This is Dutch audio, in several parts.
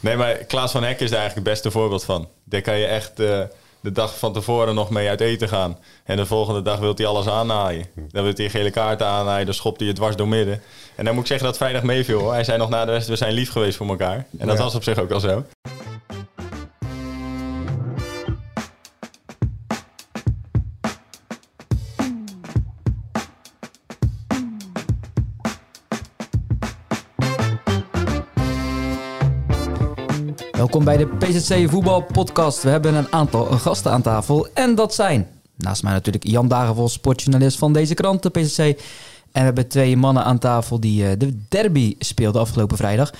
Nee, maar Klaas van Hek is daar eigenlijk het beste voorbeeld van. Daar kan je echt eh, de dag van tevoren nog mee uit eten gaan. En de volgende dag wil hij alles aannaaien. Dan wil hij gele kaarten aannaaien, dan schopt hij het dwars door midden. En dan moet ik zeggen dat vrijdag meeviel. Hij zei nog na de rest, we zijn lief geweest voor elkaar. En dat Ja. was op zich ook al zo. Welkom bij de PZC Voetbal Podcast. We hebben een aantal gasten aan tafel. En dat zijn naast mij natuurlijk Jan Dagenvos, sportjournalist van deze krant, de PZC. En we hebben twee mannen aan tafel die eh, de derby speelden afgelopen vrijdag.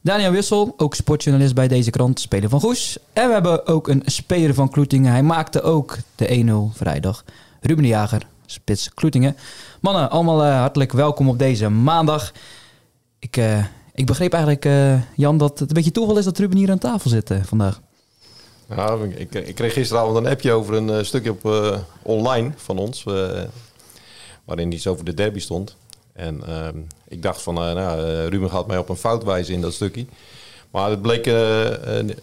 Daniel Wissel, ook sportjournalist bij deze krant, speler van Goes. En we hebben ook een speler van Kloetingen. Hij maakte ook de 1-0 vrijdag. Ruben de Jager, spits Kloetingen. Mannen, allemaal eh, hartelijk welkom op deze maandag. Ik, eh, ik begreep eigenlijk, eh, Jan, dat het een beetje toeval is dat Ruben hier aan tafel zit eh, vandaag. Nou, ik, ik kreeg gisteravond een appje over een eh, stukje op eh, online van ons, eh, waarin iets over de derby stond. En ehm, ik dacht van, nou, eh, Ruben gaat mij op een fout wijzen in dat stukje. Maar het bleek,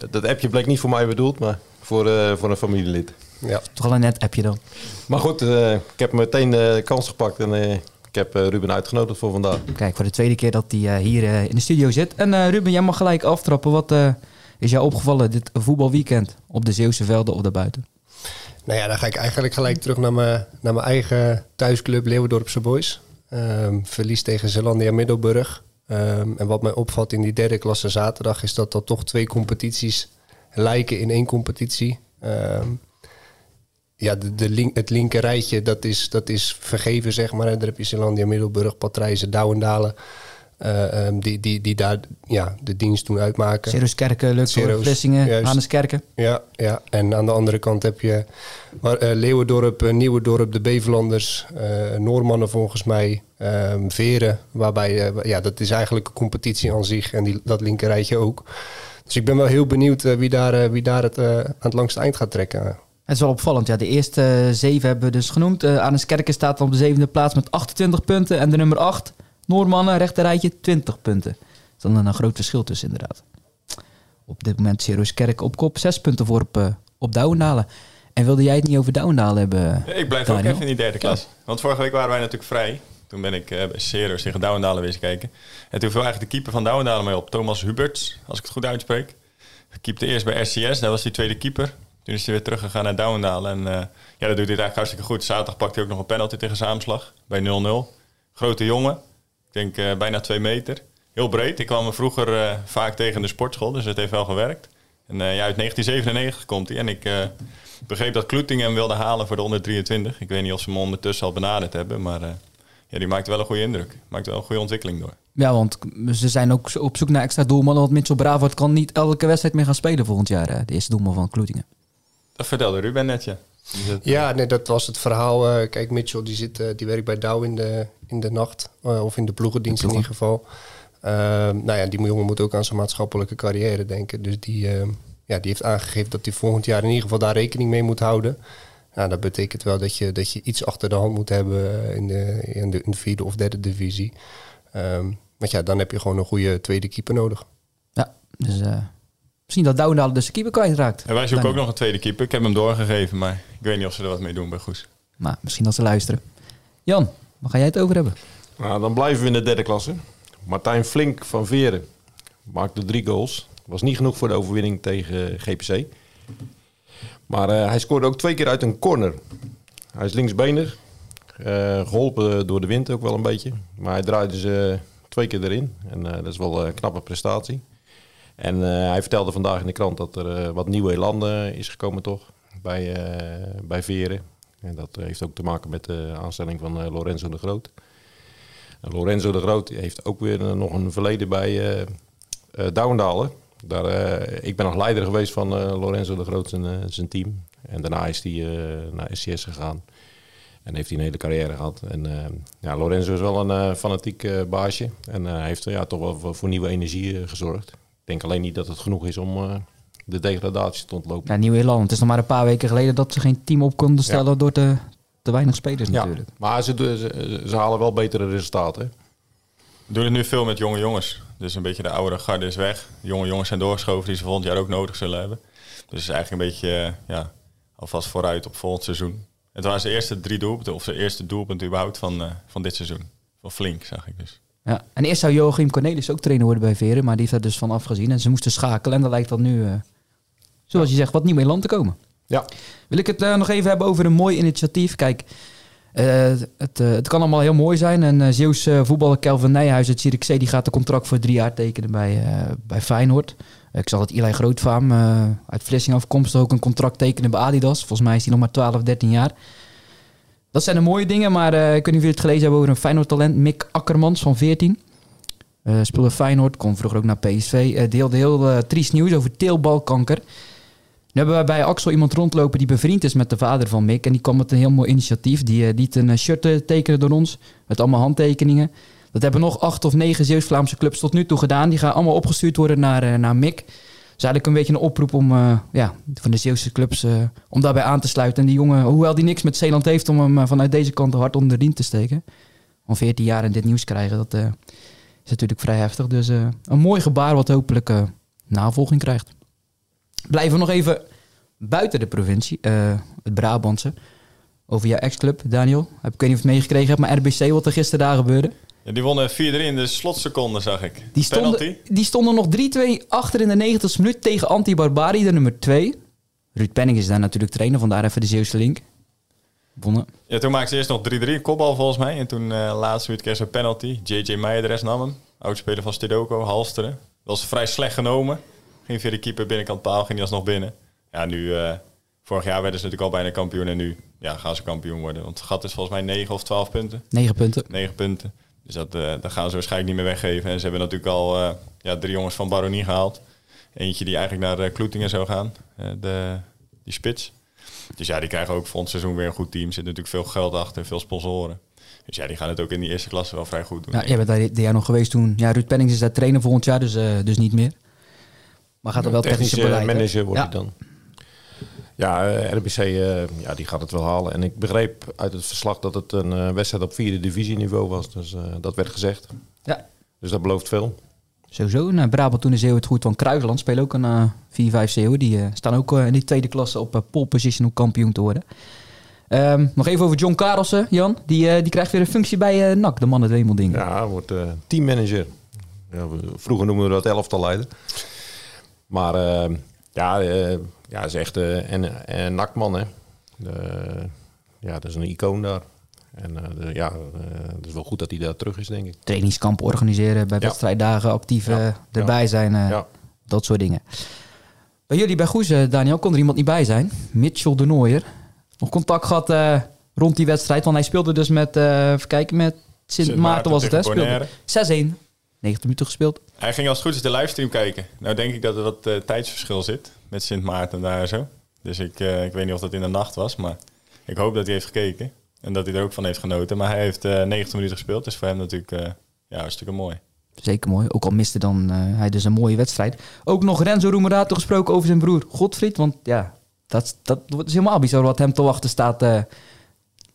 dat appje bleek niet voor mij bedoeld, maar voor, eh, voor een familielid. Ja, Toch al een net appje dan. Maar goed, eh, ik heb meteen de kans gepakt en eh, ik heb eh, Ruben uitgenodigd voor vandaag. Kijk, voor de tweede keer dat hij eh, hier eh, in de studio zit. En Ruben, jij mag gelijk aftrappen. Wat eh, is jou opgevallen dit voetbalweekend op de Zeeuwse velden of daarbuiten? nou ja, dan ga ik eigenlijk gelijk terug naar mijn, naar mijn eigen thuisclub Leeuwendorpse Boys. Ehm, verlies tegen Zeelandia Middelburg. Ehm, en wat mij opvalt in die derde klasse zaterdag is dat dat toch twee competities lijken in één competitie. Ehm, ja, de, de link, het linker rijtje, dat is, dat is vergeven, zeg maar. Daar heb je Zeelandia Middelburg, Patrijzen, Douwendalen. eh, ehm, die, die, die daar ja, de dienst doen uitmaken. Ceres Kerken, Lukvoort, Ceres, Vlissingen. Hanneskerken. Ja, ja, en aan de andere kant heb je maar, eh, Leeuwendorp, uh, Nieuwendorp, de Bevelanders, eh Noormannen volgens mij, ehm, Veren. Waarbij, eh, ja, dat is eigenlijk een competitie aan zich en die, dat linkerrijtje ook. Dus ik ben wel heel benieuwd eh, wie, daar, eh, wie daar het eh, aan het langste eind gaat trekken. Het is wel opvallend. Ja, de eerste eh, zeven hebben we dus genoemd. Uh, Hanneskerken staat op de zevende plaats met 28 punten. En de nummer 8, Noormannen, rechterrijtje, 20 punten. Er is dan een, groot verschil tussen inderdaad. Op dit moment Ceres Kerken op kop, 6 punten voor op, uh, op Douwendalen. En wilde jij het niet over Douwendalen hebben? Ik blijf Daniel? ook even in die derde klas. Want vorige week waren wij natuurlijk vrij. Toen ben ik uh, tegen Douwendalen wezen kijken. En toen viel eigenlijk de keeper van Douwendalen mee op. Thomas Huberts, als ik het goed uitspreek. Keepte eerst bij RCS, dat was die tweede keeper. Toen is hij weer teruggegaan naar Douwendalen. En uh, ja, dat doet hij eigenlijk hartstikke goed. Zaterdag pakte hij ook nog een penalty tegen Zaamslag bij 0-0. Grote jongen, ik denk uh, bijna twee meter. Heel breed. Ik kwam hem vroeger uh, vaak tegen de sportschool, dus het heeft wel gewerkt. En ja, uit 1997 komt hij. En ik begreep dat Kloetingen hem wilde halen voor de onder 23. Ik weet niet of ze hem ondertussen al benaderd hebben, maar ja, die maakt wel een goede indruk. Maakt wel een goede ontwikkeling door. Ja, want ze zijn ook op zoek naar extra doelmannen. Want Mitchell Bravard kan niet elke wedstrijd meer gaan spelen volgend jaar. De eerste doelman van Kloetingen. Dat vertelde Ruben net, ja. Het, ja, nee, dat was het verhaal. Uh, kijk, Mitchell die, zit, uh, die werkt bij Douw in de, in de nacht. Uh, of in de ploegendienst de ploegen. in ieder geval. Ehm, nou ja, die jongen moet ook aan zijn maatschappelijke carrière denken. Dus die, ehm, ja, die heeft aangegeven dat hij volgend jaar in ieder geval daar rekening mee moet houden. Nou, dat betekent wel dat je, dat je iets achter de hand moet hebben in de, in de, in de vierde of derde divisie. Um, want ja, dan heb je gewoon een goede tweede keeper nodig. Ja, dus uh, misschien dat Douwendalen dus de keeper kwijtraakt. En wij zoeken ook nog een tweede keeper. Ik heb hem doorgegeven, maar ik weet niet of ze er wat mee doen bij Goes. Maar misschien als ze luisteren. Jan, waar ga jij het over hebben? Nou, dan blijven we in de derde klasse. Martijn Flink van Veren maakte drie goals. Was niet genoeg voor de overwinning tegen GPC. Maar uh, hij scoorde ook twee keer uit een corner. Hij is linksbenig. Uh, geholpen door de wind ook wel een beetje. Maar hij draaide ze twee keer erin. En uh, dat is wel een knappe prestatie. En hij vertelde vandaag in de krant dat er wat nieuwe elan is gekomen toch. Bij, bij Veren. En dat heeft ook te maken met de aanstelling van Lorenzo de Groot. En Lorenzo de Groot heeft ook weer nog een verleden bij uh, Douwendalen. Daar, ik ben nog leider geweest van Lorenzo de Groot zijn, zijn team. En daarna is hij naar SCS gegaan. En heeft hij een hele carrière gehad. En ja, Lorenzo is wel een fanatiek baasje. En heeft ja, toch wel voor nieuwe energie gezorgd. Ik denk alleen niet dat het genoeg is om de degradatie te ontlopen. Ja, Nieuw-Ierland. Het is nog maar een paar weken geleden dat ze geen team op konden stellen ja. door te, te weinig spelers ja, natuurlijk. Maar ze, ze, ze, halen wel betere resultaten. We doen het nu veel met jonge jongens. Dus een beetje de oude garde is weg. De jonge jongens zijn doorgeschoven die ze volgend jaar ook nodig zullen hebben. Dus het is eigenlijk een beetje eh, ja, alvast vooruit op volgend seizoen. Het waren zijn eerste drie doelpunten, of zijn eerste doelpunt überhaupt van, eh, van dit seizoen. Wel flink, zag ik dus. Ja. En eerst zou Joachim Cornelis ook trainer worden bij Veren, maar die heeft er dus van afgezien. En ze moesten schakelen en dan lijkt dat nu, eh, zoals je zegt, wat niet meer land te komen. Ja. Wil ik het eh, nog even hebben over een mooi initiatief. Kijk, eh, het, het kan allemaal heel mooi zijn. En Zeeuws voetballer Kelvin Nijhuis uit Zierikzee... die gaat een contract voor drie jaar tekenen bij, bij Feyenoord. ik zag dat Eli Grootvaam uit Vlissingen afkomstig... ook een contract tekenen bij Adidas. Volgens mij is hij nog maar 12, 13 jaar. Dat zijn de mooie dingen, maar eh, ik weet jullie het gelezen hebben... over een Feyenoord-talent, Mick Akkermans van 14... Eh speelde Feyenoord, kon vroeger ook naar PSV. eh, deelde heel triest nieuws over teelbalkanker. Nu hebben we bij Axel iemand rondlopen die bevriend is met de vader van Mick. En die kwam met een heel mooi initiatief. Die liet een shirt tekenen door ons. Met allemaal handtekeningen. Dat hebben nog acht of negen Zeeuws-Vlaamse clubs tot nu toe gedaan. Die gaan allemaal opgestuurd worden naar, naar Mick. Dus eigenlijk een beetje een oproep om, eh, ja, van de Zeeuwse clubs eh, om daarbij aan te sluiten. En die jongen, hoewel die niks met Zeeland heeft, om hem eh, vanuit deze kant hard onder de te steken. Om 14 jaar en dit nieuws krijgen, dat is natuurlijk vrij heftig. Dus een mooi gebaar wat hopelijk navolging krijgt. Blijven we nog even buiten de provincie, het Brabantse. Over jouw ex-club, Daniel. Heb, ik weet niet of het meegekregen hebt, maar RBC, wat er gisteren daar gebeurde. Ja, die wonnen 4-3 in de slotseconde, zag ik. Die stonden, Penalty. die stonden nog 3-2 achter in de 90ste minuut tegen Anti-Barbari, de nummer 2. Ruud Penning is daar natuurlijk trainer, vandaar even de Zeeuwse link. Wonnen. Ja, toen maakte ze eerst nog 3-3, kopbal volgens mij. En toen eh laatste minuut kreeg ze een penalty. JJ Meijer de rest nam hem. Oudspeler van Stidoko, Halsteren. Dat was vrij slecht genomen. Ging via de keeper binnenkant paal, ging hij alsnog binnen. Ja, nu... eh, vorig jaar werden ze natuurlijk al bijna kampioen. En nu ja, gaan ze kampioen worden. Want het gat is volgens mij 9 of 12 punten. 9 punten. 9 punten. Dus dat, eh, dat gaan ze waarschijnlijk niet meer weggeven. En ze hebben natuurlijk al eh, ja, drie jongens van Baronie gehaald. Eentje die eigenlijk naar uh, Kloetingen zou gaan. eh, de, die spits. Dus ja, die krijgen ook volgend seizoen weer een goed team. Er zit natuurlijk veel geld achter, veel sponsoren. Dus ja, die gaan het ook in die eerste klasse wel vrij goed doen. Ja, jij bent daar dit jaar nog geweest toen. Ja, Ruud Penning is daar trainer volgend jaar, dus, eh, dus niet meer. Maar gaat er wel technische Technische beleid. manager wordt Ja. hij dan. Ja, eh, RBC eh, ja, die gaat het wel halen. En ik begreep uit het verslag dat het een eh, wedstrijd op vierde divisieniveau was. Dus dat werd gezegd. Ja, Dus dat belooft veel. sowieso. Nou, Brabant toen de Zeeuwen het goed van Kruisland spelen ook een eh 4-5 Zeeuwen. Die staan ook in die tweede klasse op pole position om kampioen te worden. Ehm, nog even over John Karelsen, Jan. Die, die krijgt weer een functie bij eh NAC, de mannen Wemeldingen. Ja, hij wordt eh, teammanager. Ja, vroeger noemden we dat elftal leider. Maar ja, ja, hij is echt eh, een, een nakman, hè. De- ja, dat is een icoon daar. En eh, de- ja, eh, het is wel goed dat hij daar terug is, denk ik. Trainingskampen organiseren, bij Ja. wedstrijddagen actief eh, erbij zijn. eh, Ja. Dat soort dingen. Bij jullie bij Goes, eh, Daniel, kon er iemand niet bij zijn. Mitchell de Nooier. Nog contact gehad eh, rond die wedstrijd. Want hij speelde dus met, eh even kijken, met Sint, Sint Maarten was het, hè? tegen Speelde 6-1. 90 minuten gespeeld. Hij ging als het goed is de livestream kijken. Nou denk ik dat er wat eh, tijdsverschil zit met Sint Maarten daar zo. Dus ik, eh, ik weet niet of dat in de nacht was, maar ik hoop dat hij heeft gekeken. En dat hij er ook van heeft genoten. Maar hij heeft eh 90 minuten gespeeld. Dus voor hem natuurlijk ja, hartstikke mooi. Zeker mooi. Ook al miste dan hij dus een mooie wedstrijd. Ook nog Renzo Roemerato gesproken over zijn broer Godfried. Want ja, dat, dat is helemaal bizar wat hem te wachten staat.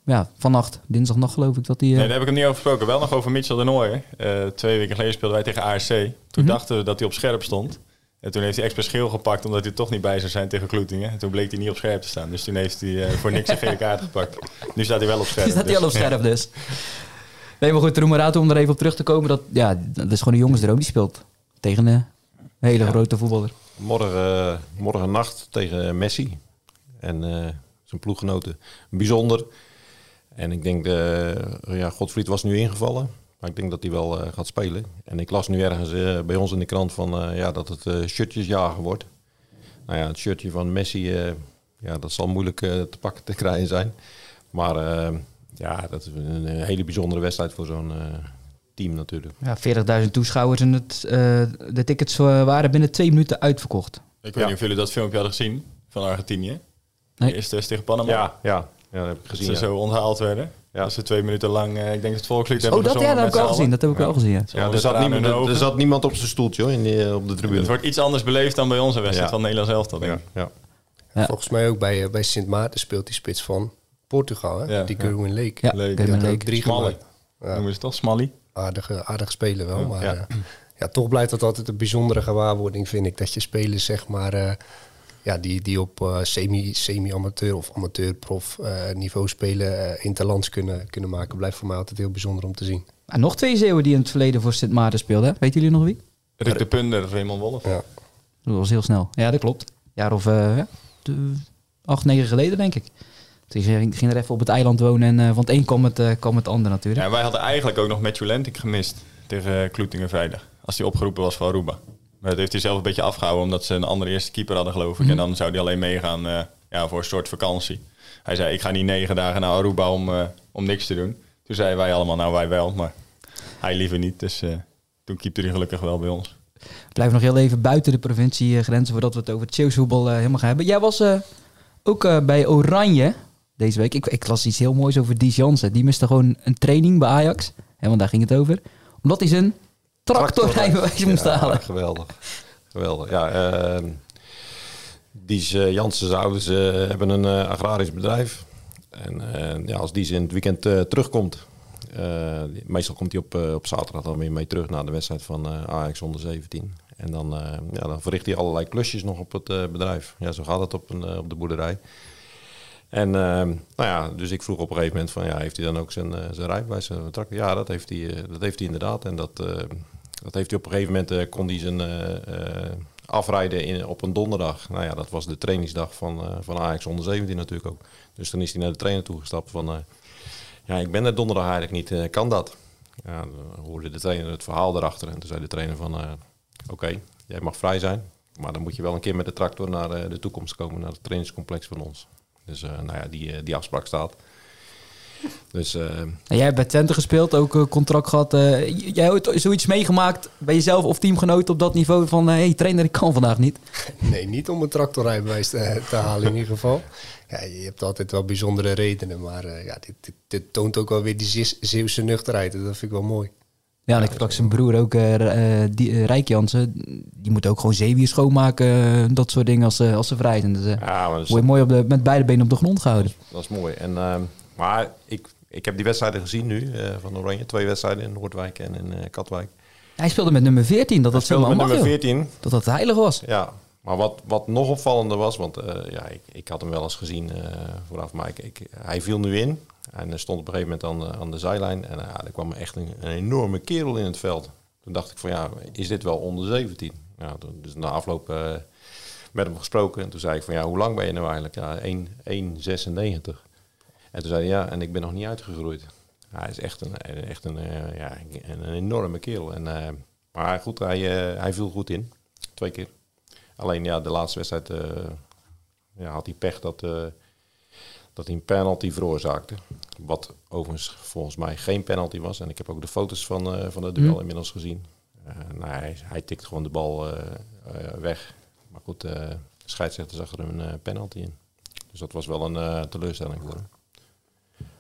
Eh, ja, vannacht, dinsdagnacht geloof ik dat hij... eh, Nee, daar heb ik hem niet over gesproken. Wel nog over Mitchell de Nooijer. Eh, twee weken geleden speelden wij tegen ARC. Toen Mhm. dachten we dat hij op scherp stond. En toen heeft hij expres geel gepakt omdat hij toch niet bij zou zijn tegen Kloetingen. En toen bleek hij niet op scherp te staan. Dus toen heeft hij eh, voor niks een gele kaart gepakt. Nu staat hij wel op scherp. Die staat hij dus- al op scherp dus. Nee, maar goed, Roemerato, om er even op terug te komen. Dat, ja, dat is gewoon een jongensdroom. Die speelt tegen een hele grote voetballer. Morgen, eh, morgen nacht tegen Messi en eh, zijn ploeggenoten. Bijzonder. En ik denk, eh ja, Godfried was nu ingevallen. Maar ik denk dat hij wel eh, gaat spelen. En ik las nu ergens eh, bij ons in de krant van, ja, dat het shirtjesjagen wordt. Nou ja, het shirtje van Messi, eh, ja, dat zal moeilijk te pakken te krijgen zijn. Maar eh, ja, dat is een, hele bijzondere wedstrijd voor zo'n eh, team natuurlijk. Ja, 40.000 toeschouwers en het, eh, de tickets waren binnen twee minuten uitverkocht. Ik weet Ja. niet of jullie dat filmpje hadden gezien van Argentinië. Nee. De eerste test tegen Panama. Ja, ja, ja, dat heb ik Dat gezien. ze ja. zo onthaald werden. Ja. Dat ze twee minuten lang, eh, ik denk het volkslied Oh, hebben dat, ja, dat heb ik z'n gezien. Dat heb ik wel gezien, ja. Er zat, in niemand, er, zat niemand op zijn stoeltje hoor, in die, eh, op de tribune. Het wordt iets anders beleefd dan bij onze wedstrijd Ja. van Nederlands elftal, denk ja, ik. ja. Ja. Volgens mij ook bij, eh, bij Sint Maarten speelt die spits van Portugal, hè? Ja, die ja. Gerwin Lake. Ja, Leuk. Gerwin er Lake. ook drie. Ja. Noemen ze het toch? Smally? aardige, aardige speler wel. Maar Ja. toch blijft dat altijd een bijzondere gewaarwording, vind ik. Dat je spelers, zeg maar, eh, ja, die, die op eh, semi, semi-amateur of amateur-prof eh, niveau spelen, eh interlands kunnen, kunnen maken. Blijft voor mij altijd heel bijzonder om te zien. En nog twee Zeeuwen die in het verleden voor Sint Maarten speelden. Weten jullie nog wie? Rick de Punder, Raymond Wolf. Ja. Dat was heel snel. Ja, dat klopt. Een jaar of eh, acht, negen geleden, denk ik. Toen ging ging er even op het eiland wonen en eh, van het een kwam het, kwam het ander natuurlijk. Ja, en wij hadden eigenlijk ook nog Matthew Lentik gemist tegen Kloetingen vrijdag. Als hij opgeroepen was voor Aruba. Maar dat heeft hij zelf een beetje afgehouden omdat ze een andere eerste keeper hadden geloof ik. En dan zou hij alleen meegaan eh, ja, voor een soort vakantie. Hij zei ik ga niet negen dagen naar Aruba om, eh, om niks te doen. Toen zeiden wij allemaal nou wij wel, maar hij liever niet. Dus eh, toen keepte hij gelukkig wel bij ons. Blijven nog heel even buiten de provinciegrenzen voordat we het over het helemaal gaan hebben. Jij was ook bij Oranje deze week. Ik, ik las iets heel moois over Dies Jansen. Die miste gewoon een training bij Ajax. Hè, want daar ging het over. Omdat hij zijn tractorrijbewijs moest halen. Geweldig. Geweldig. Ja, ehm die uh, Jansen's ouders eh, hebben een eh, agrarisch bedrijf. En eh, ja, als die ze in het weekend terugkomt, meestal komt hij op, op zaterdag dan weer mee terug naar de wedstrijd van Ajax onder 17. En dan, ja, dan verricht hij allerlei klusjes nog op het bedrijf. Ja, zo gaat het op, een, op de boerderij. En ehm, nou ja, dus ik vroeg op een gegeven moment van ja, heeft hij dan ook zijn, zijn rijbewijs? zijn tractor? Ja, dat heeft hij, dat heeft hij inderdaad. En dat, dat heeft hij op een gegeven moment eh, kon hij zijn eh, eh, afrijden in, op een donderdag. Nou ja, dat was de trainingsdag van, van Ajax onder 17 natuurlijk ook. Dus dan is hij naar de trainer toegestapt van ja, ik ben er donderdag eigenlijk niet, kan dat? Ja, dan hoorde de trainer het verhaal erachter en toen zei de trainer van oké, jij mag vrij zijn. Maar dan moet je wel een keer met de tractor naar de toekomst komen, naar het trainingscomplex van ons. Dus nou ja, die, die afspraak staat. Dus eh, En jij hebt bij Twente gespeeld, ook een contract gehad. eh, j- jij hebt ooit zoiets meegemaakt bij jezelf of teamgenoot op dat niveau van... Hé hey, trainer, ik kan vandaag niet. Nee, niet om een tractorrijbewijs te, te halen in ieder geval. Ja, je hebt altijd wel bijzondere redenen, maar eh, ja, dit, dit, dit toont ook wel weer die Zeeuws- Zeeuwse nuchterheid. Dat vind ik wel mooi. Ja, en ik sprak zijn broer ook, eh, eh, die, eh, Rijk Jansen. Die moet ook gewoon zeewier schoonmaken, eh, dat soort dingen als, ze als ze vrij zijn. Dus, eh, ja, maar dat is, word je mooi op de, met beide benen op de grond gehouden. dat is mooi. En, eh, maar ik, ik heb die wedstrijden gezien nu eh, van Oranje. Twee wedstrijden in Noordwijk en in eh, Katwijk. Hij speelde met nummer 14, dat dat Speelde zomaar met mag, nummer joh. 14. Dat dat heilig was. Ja, maar wat, wat nog opvallender was, want eh, ja, ik, ik had hem wel eens gezien vooraf, maar ik, ik- hij viel nu in. En stond op een gegeven moment aan, de- aan de zijlijn. En ja, er kwam echt een, een enorme kerel in het veld. Toen dacht ik van ja, is dit wel onder 17? Ja, toen- dus na afloop met hem gesproken. En toen zei ik van ja, hoe lang ben je nou eigenlijk? Ja, 1 1,96. En toen zei hij ja, en ik ben nog niet uitgegroeid. Hij is echt een, echt een, eh, ja, een, een enorme kerel. En, eh, maar goed, hij, eh, hij viel goed in. Twee keer. Alleen ja, de laatste wedstrijd ja, had hij pech dat, dat hij een penalty veroorzaakte. Wat overigens volgens mij geen penalty was. En ik heb ook de foto's van, van het duel Hmm. inmiddels gezien. Nou, hij, hij tikt gewoon de bal weg. Maar goed, de scheidsrechter zag er een penalty in. Dus dat was wel een teleurstelling voor hem.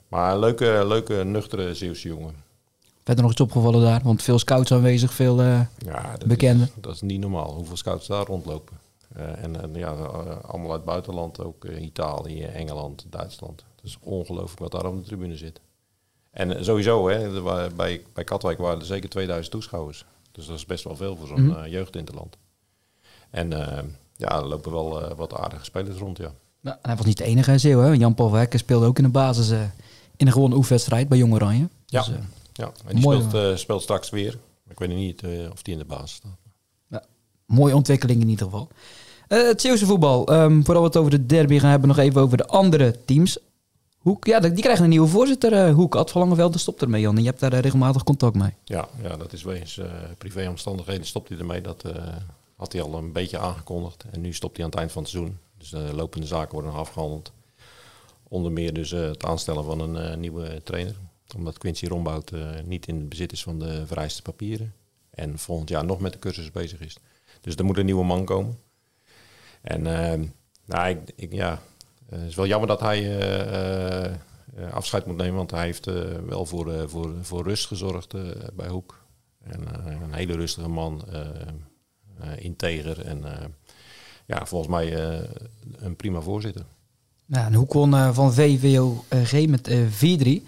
Maar een leuke, leuke nuchtere Zeeuwse jongen. Verder nog iets opgevallen daar, want veel scouts aanwezig, veel... eh, Ja, dat Bekende. Is, dat is niet normaal. Hoeveel scouts daar rondlopen. Eh, en eh, ja, allemaal uit het buitenland, ook Italië, Engeland, Duitsland. Het is ongelooflijk wat daar op de tribune zit. En sowieso, hè, er bij, bij Katwijk waren er zeker 2000 toeschouwers. Dus dat is best wel veel voor zo'n Mhm. jeugdinterland. En ja, er lopen wel wat aardige spelers rond, ja. nou, en hij was niet de enige Zeeuw, hè. Jan-Paul speelde ook in de basis in een gewonnen oefenwedstrijd bij Jong Oranje. Ja. Dus, eh, ja en die Mooi, speelt, eh, speelt straks weer. Ik weet niet eh, of die in de basis staat. mooie ontwikkeling in ieder geval. Eh, het Zeeuwse voetbal. ehm, voordat we het over de derby gaan hebben, nog even over de andere teams. Hoek, ja, die krijgen een nieuwe voorzitter. eh, Hoek, Ad van Langeveld, stopt ermee, Jan. En je hebt daar eh, regelmatig contact mee. Ja, ja dat is wegens eh privéomstandigheden stopt hij ermee. Dat eh, had hij al een beetje aangekondigd. En nu stopt hij aan het eind van het seizoen. Dus de lopende zaken worden afgehandeld. Onder meer dus eh, het aanstellen van een eh, nieuwe trainer. Omdat Quincy Rombout eh, niet in het bezit is van de vereiste papieren. En volgend jaar nog met de cursus bezig is. Dus er moet een nieuwe man komen. En eh, nou, ik, ja, het is wel jammer dat hij afscheid moet nemen. Want hij heeft wel voor, voor, voor rust gezorgd bij Hoek. En, een hele rustige man. integer. En ja, volgens mij een prima voorzitter. Ja, en Hoek won eh, van VVOG met eh 4-3.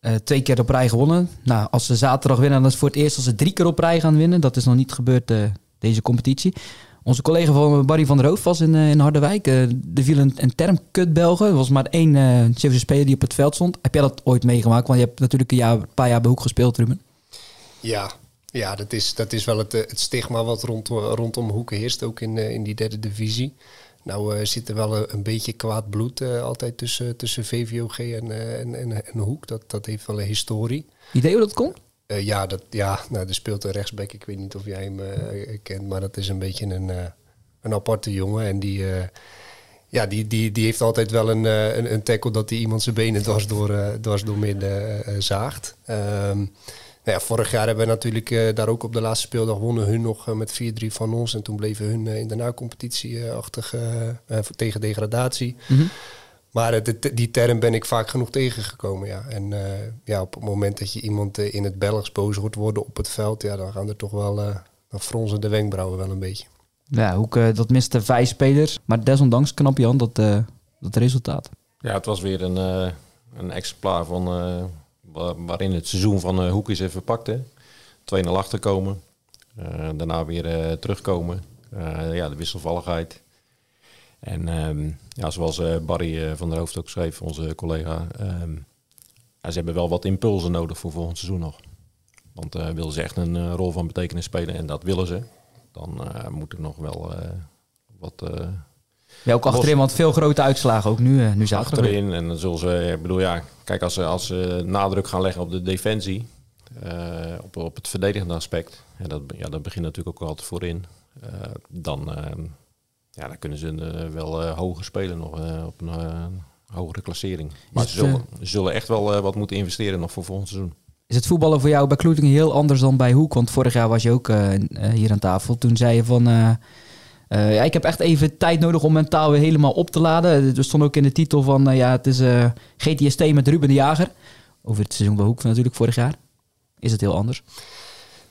Eh, twee keer op rij gewonnen. Nou, als ze zaterdag winnen, dan is het voor het eerst als ze drie keer op rij gaan winnen. Dat is nog niet gebeurd uh, deze competitie. Onze collega van Barry van der Hoof was in, uh, in Harderwijk. Er viel een, een term kut Belgen. Er was maar één uh, speler die op het veld stond. Heb jij dat ooit meegemaakt? Want je hebt natuurlijk een, een paar jaar bij Hoek gespeeld, Ruben. Ja, ja dat, is, dat is wel het, het stigma wat rond, rondom Hoeken heerst. Ook in, in die derde divisie. Nou uh, zit er wel een, een, beetje kwaad bloed uh, altijd tussen, tussen VVOG en, uh, en, en, en, Hoek. Dat, dat heeft wel een historie. Idee hoe dat komt? ja, dat, ja nou, er speelt een rechtsback. Ik weet niet of jij hem kent, maar dat is een beetje een, een aparte jongen. En die, ja, die, die, die heeft altijd wel een, een, een tackle dat hij iemand zijn benen dwars door, dwars door midden zaagt. Um, nou ja, vorig jaar hebben we natuurlijk uh, daar ook op de laatste speeldag wonnen hun nog uh, met 4-3 van ons. En toen bleven hun uh, in de na-competitie achtig tegen degradatie. Mm -hmm. Maar de, die term ben ik vaak genoeg tegengekomen, ja. En ja, op het moment dat je iemand in het Belgisch boos hoort worden op het veld... Ja, dan gaan er toch wel, dan fronsen de wenkbrauwen wel een beetje. Ja, Hoek, dat miste vijf spelers. Maar desondanks knap Jan dat, dat resultaat. Ja, het was weer een, een exemplaar van waarin het seizoen van uh, Hoek is even pakte. 2-0 achterkomen. Uh, daarna weer uh, terugkomen. ja, de wisselvalligheid. En um, ja, zoals Barry van der Hoofd ook schreef, onze collega. Ja, ze hebben wel wat impulsen nodig voor volgend seizoen nog. Want willen ze echt een rol van betekenis spelen, en dat willen ze, dan moet er nog wel wat ja, ook achterin, want veel grote uitslagen ook nu, nu zaterdag. Achterin, en dan zullen ze, ik bedoel ja, kijk, als ze, als ze nadruk gaan leggen op de defensie, uh, op, op het verdedigende aspect, en dat, ja, dat begint natuurlijk ook altijd voorin, uh, dan, uh, ja, dan kunnen ze wel hoger spelen nog op een hogere klassering. Maar ze zullen, zullen echt wel wat moeten investeren nog voor volgend seizoen. Is het voetballen voor jou bij Kloetingen heel anders dan bij Hoek? Want vorig jaar was je ook hier aan tafel. Toen zei je van uh, ja, ik heb echt even tijd nodig om mentaal weer helemaal op te laden. Er stond ook in de titel van, uh, ja, het is uh, eh, GTST met Ruben de Jager. Over het seizoen bij Hoek natuurlijk vorig jaar. Is het heel anders?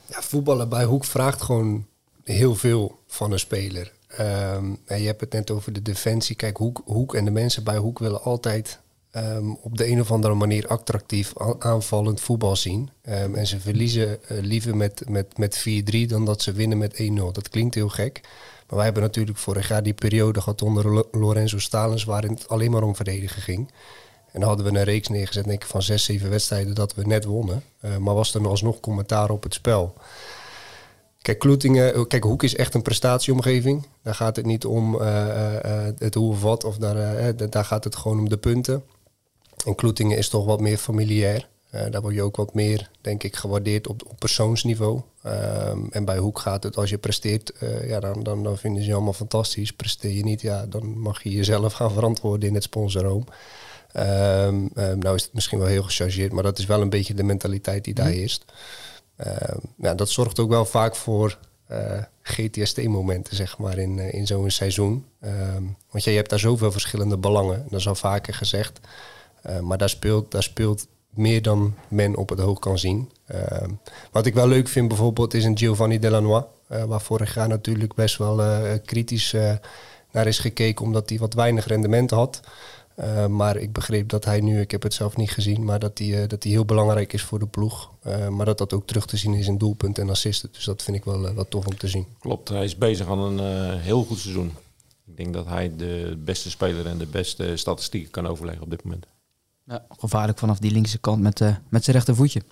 Ja, voetballen bij Hoek vraagt gewoon heel veel van een speler. Um, en je hebt het net over de defensie. Kijk, Hoek, Hoek en de mensen bij Hoek willen altijd um, op de een of andere manier attractief aanvallend voetbal zien. Um, en ze verliezen liever met, met, met 4-3 dan dat ze winnen met 1-0. Dat klinkt heel gek. Maar wij hebben natuurlijk vorig jaar die periode gehad onder Lorenzo Stalens, waarin het alleen maar om verdedigen ging. En dan hadden we een reeks neergezet, denk ik, van zes, zeven wedstrijden dat we net wonnen. Uh, maar was er nog alsnog commentaar op het spel. Kijk, Kloetingen, eh, kijk, Hoek is echt een prestatieomgeving. Daar gaat het niet om uh, het hoe of wat, of daar, daar gaat het gewoon om de punten. En Kloetingen is toch wat meer familiair. Uh, daar word je ook wat meer, denk ik, gewaardeerd op, op persoonsniveau. Um, en bij Hoek gaat het, als je presteert, uh, ja, dan, dan, dan vinden ze je allemaal fantastisch. Presteer je niet, ja, dan mag je jezelf gaan verantwoorden in het sponsorroom. Um, um, nou is het misschien wel heel gechargeerd, maar dat is wel een beetje de mentaliteit die daar is. ja, dat zorgt ook wel vaak voor uh, GTST-momenten, zeg maar, in, in zo'n seizoen. want je hebt daar zoveel verschillende belangen, dat is al vaker gezegd. maar daar speelt, daar speelt meer dan men op het oog kan zien. Ehm, wat ik wel leuk vind bijvoorbeeld is een Giovanni Delanois. Uh, waar vorig jaar natuurlijk best wel uh, kritisch uh, naar is gekeken omdat hij wat weinig rendement had. maar ik begreep dat hij nu, ik heb het zelf niet gezien, maar dat hij, dat hij heel belangrijk is voor de ploeg. maar dat dat ook terug te zien is in doelpunten en assisten. Dus dat vind ik wel, wel tof om te zien. Klopt, hij is bezig aan een heel goed seizoen. Ik denk dat hij de beste speler en de beste statistieken kan overleggen op dit moment. Ja, gevaarlijk vanaf die linkse kant met, uh, met zijn rechtervoetje.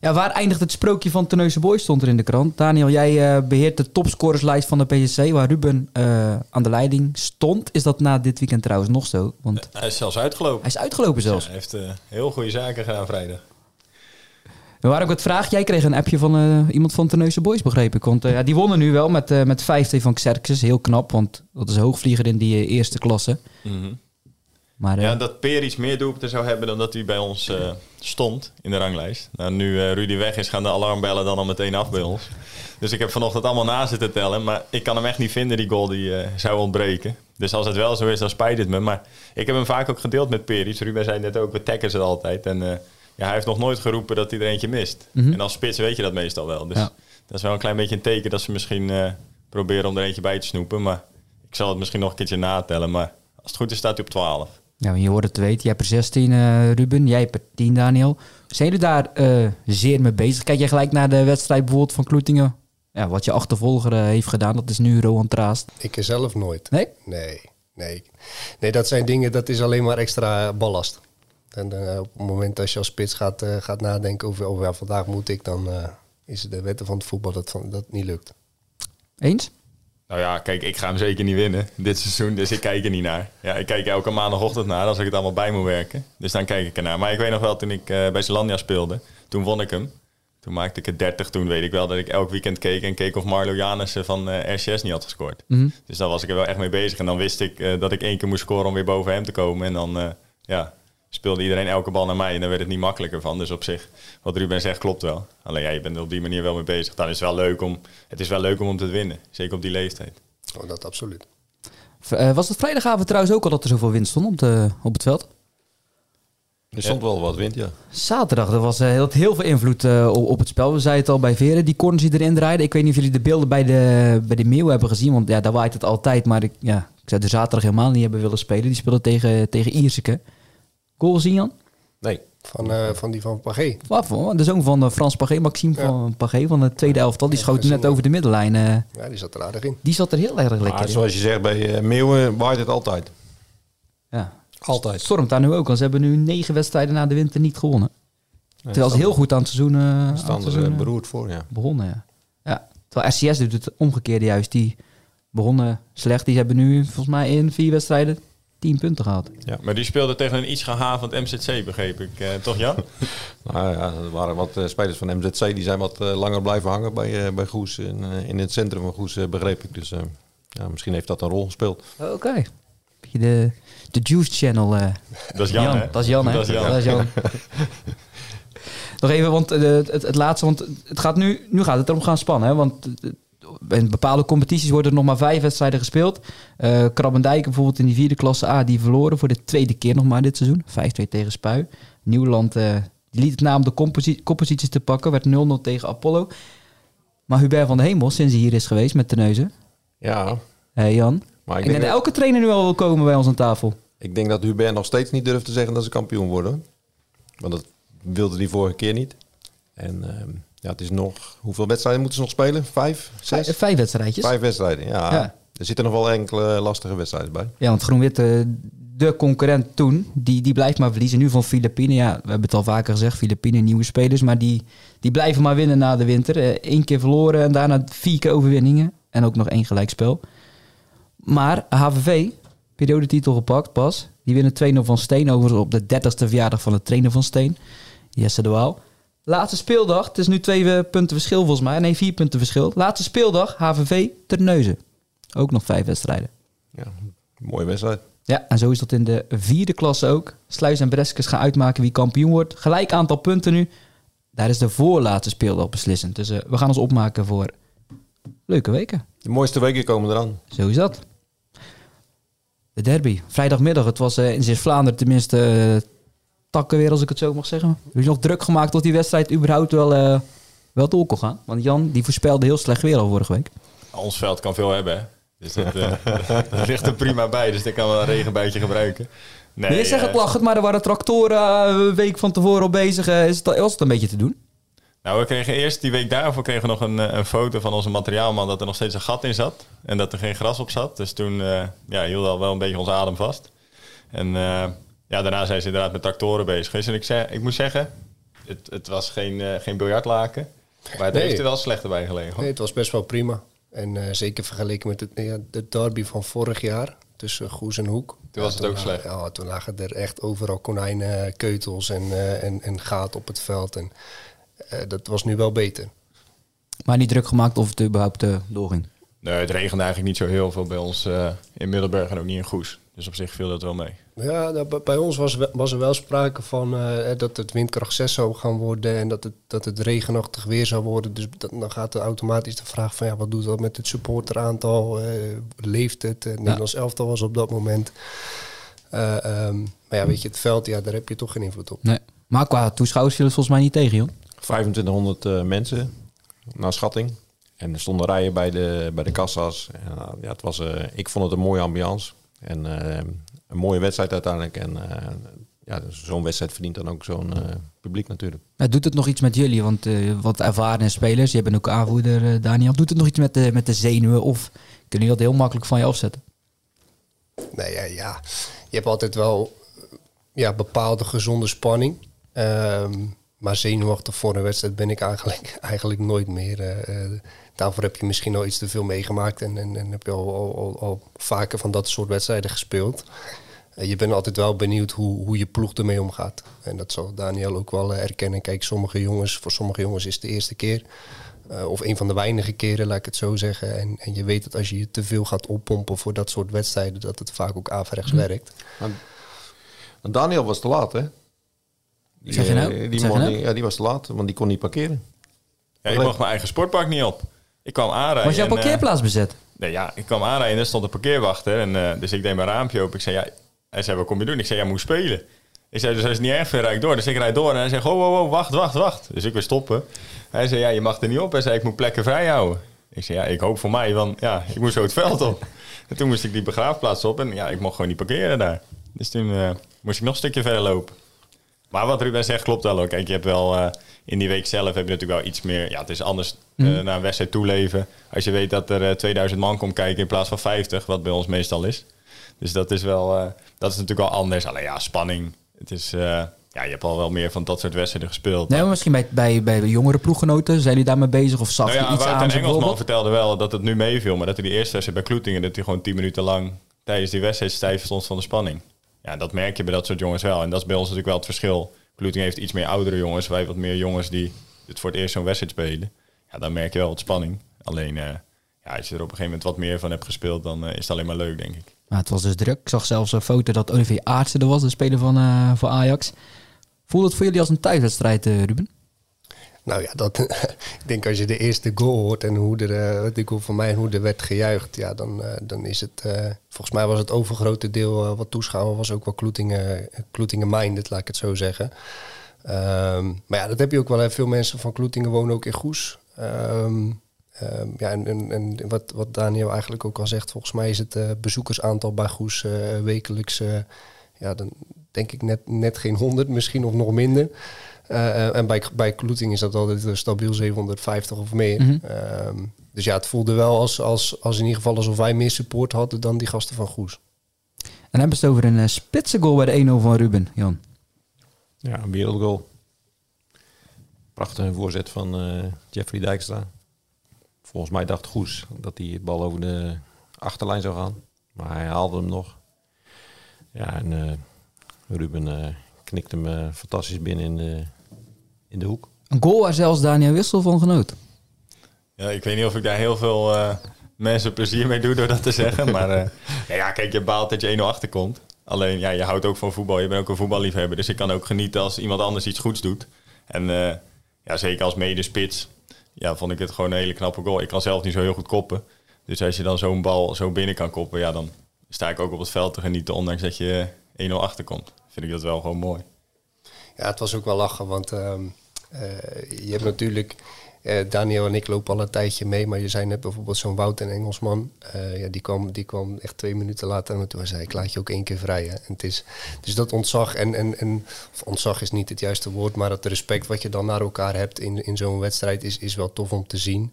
Ja, waar eindigt het sprookje van Teneuze Boys stond er in de krant. Daniel, jij uh, beheert de topscorerslijst van de PSC, waar Ruben uh, aan de leiding stond. Is dat na dit weekend trouwens nog zo? Want hij is zelfs uitgelopen. Hij is uitgelopen zelfs. Ja, hij heeft heel goede zaken gedaan vrijdag. Waar ik het vraag, jij kreeg een appje van iemand van Teneuze Boys, begreep ik. Want ja, die wonnen nu wel met, met 5-2 van Xerxes. Heel knap, want dat is een hoogvlieger in die eerste klasse. Mm maar, ja, uh, dat Per iets meer doelpunten zou hebben dan dat hij bij ons uh, stond in de ranglijst. Nou, nu uh, Rudy weg is, gaan de alarmbellen dan al meteen af bij ons. Dus ik heb vanochtend allemaal na zitten tellen. Maar ik kan hem echt niet vinden, die goal die zou ontbreken. Dus als het wel zo is, dan spijt het me. Maar ik heb hem vaak ook gedeeld met Peris. Ruben zei net ook, we taggen ze altijd. En ja, hij heeft nog nooit geroepen dat hij er eentje mist. Mm -hmm. En als spits weet je dat meestal wel. Dus ja. dat is wel een klein beetje een teken dat ze misschien proberen om er eentje bij te snoepen. Maar ik zal het misschien nog een keertje natellen. Maar als het goed is, staat hij op 12. Ja, je hoort het te weten. Jij hebt er 16, eh, Ruben. Jij hebt er 10, Daniel. Zijn jullie daar eh, zeer mee bezig? Kijk jij gelijk naar de wedstrijd bijvoorbeeld van Kloetingen? Ja, wat je achtervolger eh, heeft gedaan, dat is nu Rohan Traast. Ik er zelf nooit. Nee? Nee, nee. Nee, dat zijn dingen, dat is alleen maar extra ballast. En op het moment als je als spits gaat, gaat nadenken over, over ja, vandaag moet ik, dan is het de wetten van het voetbal dat, dat niet lukt. Eens? Nou ja, kijk, ik ga hem zeker niet winnen dit seizoen, dus ik kijk er niet naar. Ja, ik kijk elke maandagochtend naar als ik het allemaal bij moet werken. Dus dan kijk ik ernaar. Maar ik weet nog wel, toen ik eh, bij Zelandia speelde, toen won ik hem. Toen maakte ik het 30. Toen weet ik wel dat ik elk weekend keek en keek of Marlo Janissen van eh RCS niet had gescoord. Mhm. Dus daar was ik er wel echt mee bezig. En dan wist ik eh, dat ik één keer moest scoren om weer boven hem te komen. En dan ja, speelde iedereen elke bal naar mij. En dan werd het niet makkelijker van. Dus op zich, wat Ruben zegt, klopt wel. Alleen ja, je bent er op die manier wel mee bezig. Dan is het wel leuk om, het is wel leuk om hem te winnen. Zeker op die leeftijd. Oh, dat absoluut. Eh, was het vrijdagavond trouwens ook al dat er zoveel wind stond op, de, op het veld? Er stond wel wat wind, ja. Zaterdag, er was eh, heel, heel veel invloed eh, op, op het spel. We zeiden het al bij Veren, die corners die erin draaiden. Ik weet niet of jullie de beelden bij de, bij de Meeuw hebben gezien, want ja, daar waait het altijd. Maar ik, ja, ik zou de zaterdag helemaal niet hebben willen spelen. Die speelden tegen, tegen Ierseke. Goal gezien, Jan? Nee. Van, eh, van die van Pagé. Wat voor? De zoon van eh, Frans Pagé, Maxime Ja. van Pagé van de tweede elftal. Die schoot net over de middenlijn. eh. Ja, die zat er aardig in. die zat er heel erg lekker Maar in. zoals je zegt, bij eh, Meeuwen waait het altijd. Ja. Altijd. Stormt daar nu ook, want ze hebben nu negen wedstrijden na de winter niet gewonnen. Terwijl ze heel goed aan het seizoen, eh, het staan eh, beroerd voor, ja. begonnen. Ja. ja. Terwijl RCS doet het omgekeerde juist. Die begonnen slecht. Die hebben nu volgens mij in vier wedstrijden tien punten gehad. Maar die speelde tegen een iets gehavend MZC, begreep ik. Eh, toch Jan? Nou ja, er waren wat eh, spelers van MZC die zijn wat eh, langer blijven hangen bij, eh, bij Goes. In, eh, in het centrum van Goes, begreep ik. Dus eh, ja, misschien heeft dat een rol gespeeld. Oké. De, de Juice Channel. eh. Dat is Jan, hè? Dat is Jan, hè? Dat is Jan. Nog even, want eh, het, het, laatste, want het gaat nu, nu gaat het erom gaan spannen. Hè? Want in bepaalde competities worden er nog maar vijf wedstrijden gespeeld. Eh Krabbendijk bijvoorbeeld in die vierde klasse A, die verloren voor de tweede keer nog maar dit seizoen. 5-2 tegen Spui. Nieuwland eh, liet het na om de composi- kopposities te pakken, werd 0-0 tegen Apollo. Maar Hubert van de Hemel, sinds hij hier is geweest met Teneuzen. Ja, Hé Jan. maar ik Ik denk dat elke trainer nu al wil komen bij ons aan tafel. ik denk dat Hubert nog steeds niet durft te zeggen dat ze kampioen worden. Want dat wilde hij vorige keer niet. En ehm, ja, het is nog... Hoeveel wedstrijden moeten ze nog spelen? Vijf? Zes? Vijf, vijf wedstrijdjes. Vijf wedstrijden, ja. Ja. Er zitten nog wel enkele lastige wedstrijden bij. Ja, want Groen-Wit, eh, de concurrent toen, die, die blijft maar verliezen. Nu van Filipine, ja, we hebben het al vaker gezegd, Filipine, nieuwe spelers. Maar die, die blijven maar winnen na de winter. Eén keer verloren en daarna vier keer overwinningen. En ook nog één gelijkspel. Maar HVV, periodetitel gepakt pas. Die winnen 2-0 van Steen, overigens op de 30ste verjaardag van de trainer van Steen. Jesse de Waal. Laatste speeldag, het is nu twee eh, punten verschil volgens mij. Nee, vier punten verschil. Laatste speeldag, HVV Terneuzen. Ook nog vijf wedstrijden. Ja, mooie wedstrijd. Ja, en zo is dat in de vierde klasse ook. Sluis en Breskes gaan uitmaken wie kampioen wordt. Gelijk aantal punten nu. Daar is de voorlaatste speeldag beslissend. Dus eh, we gaan ons opmaken voor leuke weken. De mooiste weken komen eraan. Zo is dat. De derby. Vrijdagmiddag. Het was eh, in Zeeuws-Vlaanderen tenminste takken weer, als ik het zo mag zeggen. Is nog druk gemaakt tot die wedstrijd überhaupt wel, eh, wel door kon gaan. Want Jan die voorspelde heel slecht weer al vorige week. Ons veld kan veel hebben, hè? Dus dat, eh, dat ligt er prima bij. Dus ik kan wel een regenbuitje gebruiken. Nee, Nee, je zegt eh, het lachend, maar er waren tractoren een week van tevoren al bezig. Is het, was het een beetje te doen? Nou, we kregen eerst die week daarvoor kregen we nog een, een foto van onze materiaalman dat er nog steeds een gat in zat. En dat er geen gras op zat. Dus toen eh ja, hield al wel een beetje onze adem vast. En ja, daarna zijn ze inderdaad met tractoren bezig geweest. En ik, zei, ik moet zeggen, het, het was geen, eh, geen biljartlaken. Maar het Nee. heeft er wel slechter bij gelegen. hoor. Nee, het was best wel prima. En eh, zeker vergeleken met het, ja, de derby van vorig jaar tussen Goes en Hoek. Toen was het ook slecht. Ja, toen lagen er echt overal konijnen, keutels en, eh, en, en gaten op het veld. En eh, dat was nu wel beter. Maar niet druk gemaakt of het überhaupt doorging. Nee, het regende eigenlijk niet zo heel veel bij ons eh, in Middelburg en ook niet in Goes. Dus op zich viel dat wel mee. Ja, nou, bij- ons was, was er wel sprake van eh, dat het windkracht 6 zou gaan worden en dat het, dat het regenachtig weer zou worden. Dus dat, dan gaat er automatisch de vraag van ja, wat doet dat met het supporteraantal? Eh, leeft het? Het Nederlands elftal was op dat moment. Eh, ehm, maar ja, weet je, het veld, ja, daar heb je toch geen invloed op. Nee. Maar qua toeschouwers viel het volgens mij niet tegen, joh. 2500 eh, mensen, naar schatting. En er stonden rijen bij de, bij de kassa's. En, eh, ja, het was, eh, ik vond het een mooie ambiance. En eh, een mooie wedstrijd uiteindelijk. En eh, ja, dus zo'n wedstrijd verdient dan ook zo'n eh, publiek natuurlijk. Maar doet het nog iets met jullie? Want uh, wat ervaren spelers, je bent ook aanvoerder, uh, Daniel. Doet het nog iets met de, met de zenuwen? Of kunnen jullie dat heel makkelijk van je afzetten? Nee, ja, ja. je hebt altijd wel ja, bepaalde gezonde spanning. Um, maar zenuwachtig voor een wedstrijd ben ik eigenlijk, eigenlijk nooit meer. Daarvoor heb je misschien al iets te veel meegemaakt en, en, en heb je al, al, al, al, vaker van dat soort wedstrijden gespeeld. Uh, je bent altijd wel benieuwd hoe, hoe je ploeg ermee omgaat. En dat zal Daniel ook wel erkennen. Kijk, sommige jongens, voor sommige jongens is het de eerste keer. Uh, of een van de weinige keren, laat ik het zo zeggen. En, en je weet dat als je je te veel gaat oppompen voor dat soort wedstrijden, dat het vaak ook averechts hm. werkt. Maar Daniel was te laat, hè? Die, zeg je nou? Die, zeg man, nou? ja, die was te laat, want die kon niet parkeren. Ja, ik mocht mijn eigen sportpark niet op. Ik kwam aanrijden. Was jouw en, parkeerplaats bezet? Nee, ja, ik kwam aanrijden en er stond een parkeerwachter. En, uh, dus ik deed mijn raampje open. Ik zei, ja, hij zei, wat kom je doen? Ik zei, ja, moet spelen. Ik zei, dus hij is niet erg ver, rijd door. Dus ik rijd door en hij zei, oh, oh, oh, wacht, wacht, wacht. Dus ik weer stoppen. Hij zei, ja, je mag er niet op. Hij zei, ik moet plekken vrij houden. Ik zei, ja, ik hoop voor mij, want ja, ik moest zo het veld op. En toen moest ik die begraafplaats op en ja, ik mocht gewoon niet parkeren daar. Dus toen uh, moest ik nog een stukje verder lopen. Maar wat Ruben zegt klopt wel ook. Kijk, je hebt wel uh, in die week zelf heb je natuurlijk wel iets meer. Ja, het is anders uh, mm. naar een wedstrijd toeleven. Als je weet dat er uh, 2000 man komt kijken in plaats van 50, wat bij ons meestal is. Dus dat is wel, dat is natuurlijk wel anders. Alleen ja, spanning. Het is, ja, je hebt al wel meer van dat soort wedstrijden gespeeld. Nee, maar misschien bij, bij, bij jongere ploeggenoten. Zijn jullie daarmee bezig of zag nou ja, je iets aan? en ze Engelsman vertelde wel dat het nu meeviel. Maar dat hij die eerste wedstrijd bij Kloetingen, dat hij gewoon 10 minuten lang tijdens die wedstrijd stijf stond van de spanning. Ja, dat merk je bij dat soort jongens wel. En dat is bij ons natuurlijk wel het verschil. Kloeting heeft iets meer oudere jongens. Wij wat meer jongens die het voor het eerst zo'n wedstrijd spelen. Ja, dan merk je wel wat spanning. Alleen, uh, ja, als je er op een gegeven moment wat meer van hebt gespeeld, dan uh, is het alleen maar leuk, denk ik. Maar het was dus druk. Ik zag zelfs een foto dat Olivier Aartsen er was, de speler van, uh, van Ajax. Voelde het voor jullie als een thuiswedstrijd, Ruben? Nou ja, dat, ik denk als je de eerste goal hoort en hoe er, de goal van mij hoe er werd gejuicht, ja, dan, uh, dan is het, uh, volgens mij was het overgrote deel wat toeschouwer was ook wel Kloetingen, Kloetingen minded, laat ik het zo zeggen. Um, maar ja, dat heb je ook wel. Hè. Veel mensen van Kloetingen wonen ook in Goes. Um, um, ja, en, en, wat, wat Daniel eigenlijk ook al zegt, volgens mij is het bezoekersaantal bij Goes wekelijks, ja, dan denk ik net, net geen 100, misschien of nog minder. Uh, en bij, bij Kloeting is dat altijd stabiel 750 of meer. Mm -hmm. uh, dus ja, het voelde wel als, als, als in ieder geval alsof wij meer support hadden dan die gasten van Goes. En hebben ze het over een uh, spitse goal bij de 1-0 van Ruben, Jan. Ja, een wereldgoal. Prachtige voorzet van uh, Jeffrey Dijkstra. Volgens mij dacht Goes dat hij het bal over de achterlijn zou gaan. Maar hij haalde hem nog. Ja, en uh, Ruben knikte hem uh, fantastisch binnen in de, in de hoek. Een goal waar zelfs Daniel Wissel van genoot. Ja, ik weet niet of ik daar heel veel uh, mensen plezier mee doe door dat te zeggen. maar uh, nee, ja, kijk, je baalt dat je 1-0 achterkomt. Alleen, ja, je houdt ook van voetbal. Je bent ook een voetballiefhebber. Dus ik kan ook genieten als iemand anders iets goeds doet. En uh, ja, zeker als medespits, ja, vond ik het gewoon een hele knappe goal. Ik kan zelf niet zo heel goed koppen. Dus als je dan zo'n bal zo binnen kan koppen, ja, dan sta ik ook op het veld te genieten. Ondanks dat je 1-0 achterkomt. Vind ik dat wel gewoon mooi. Ja, het was ook wel lachen, want uh, je hebt natuurlijk... Uh, Daniel en ik lopen al een tijdje mee, maar je zei net bijvoorbeeld zo'n Wout en Engelsman. ja, die, kwam, die kwam echt twee minuten later en toen zei ik, laat je ook één keer vrij. Hè. En het is, dus dat ontzag, en, en, en ontzag is niet het juiste woord, maar het respect wat je dan naar elkaar hebt in, in zo'n wedstrijd is, is wel tof om te zien.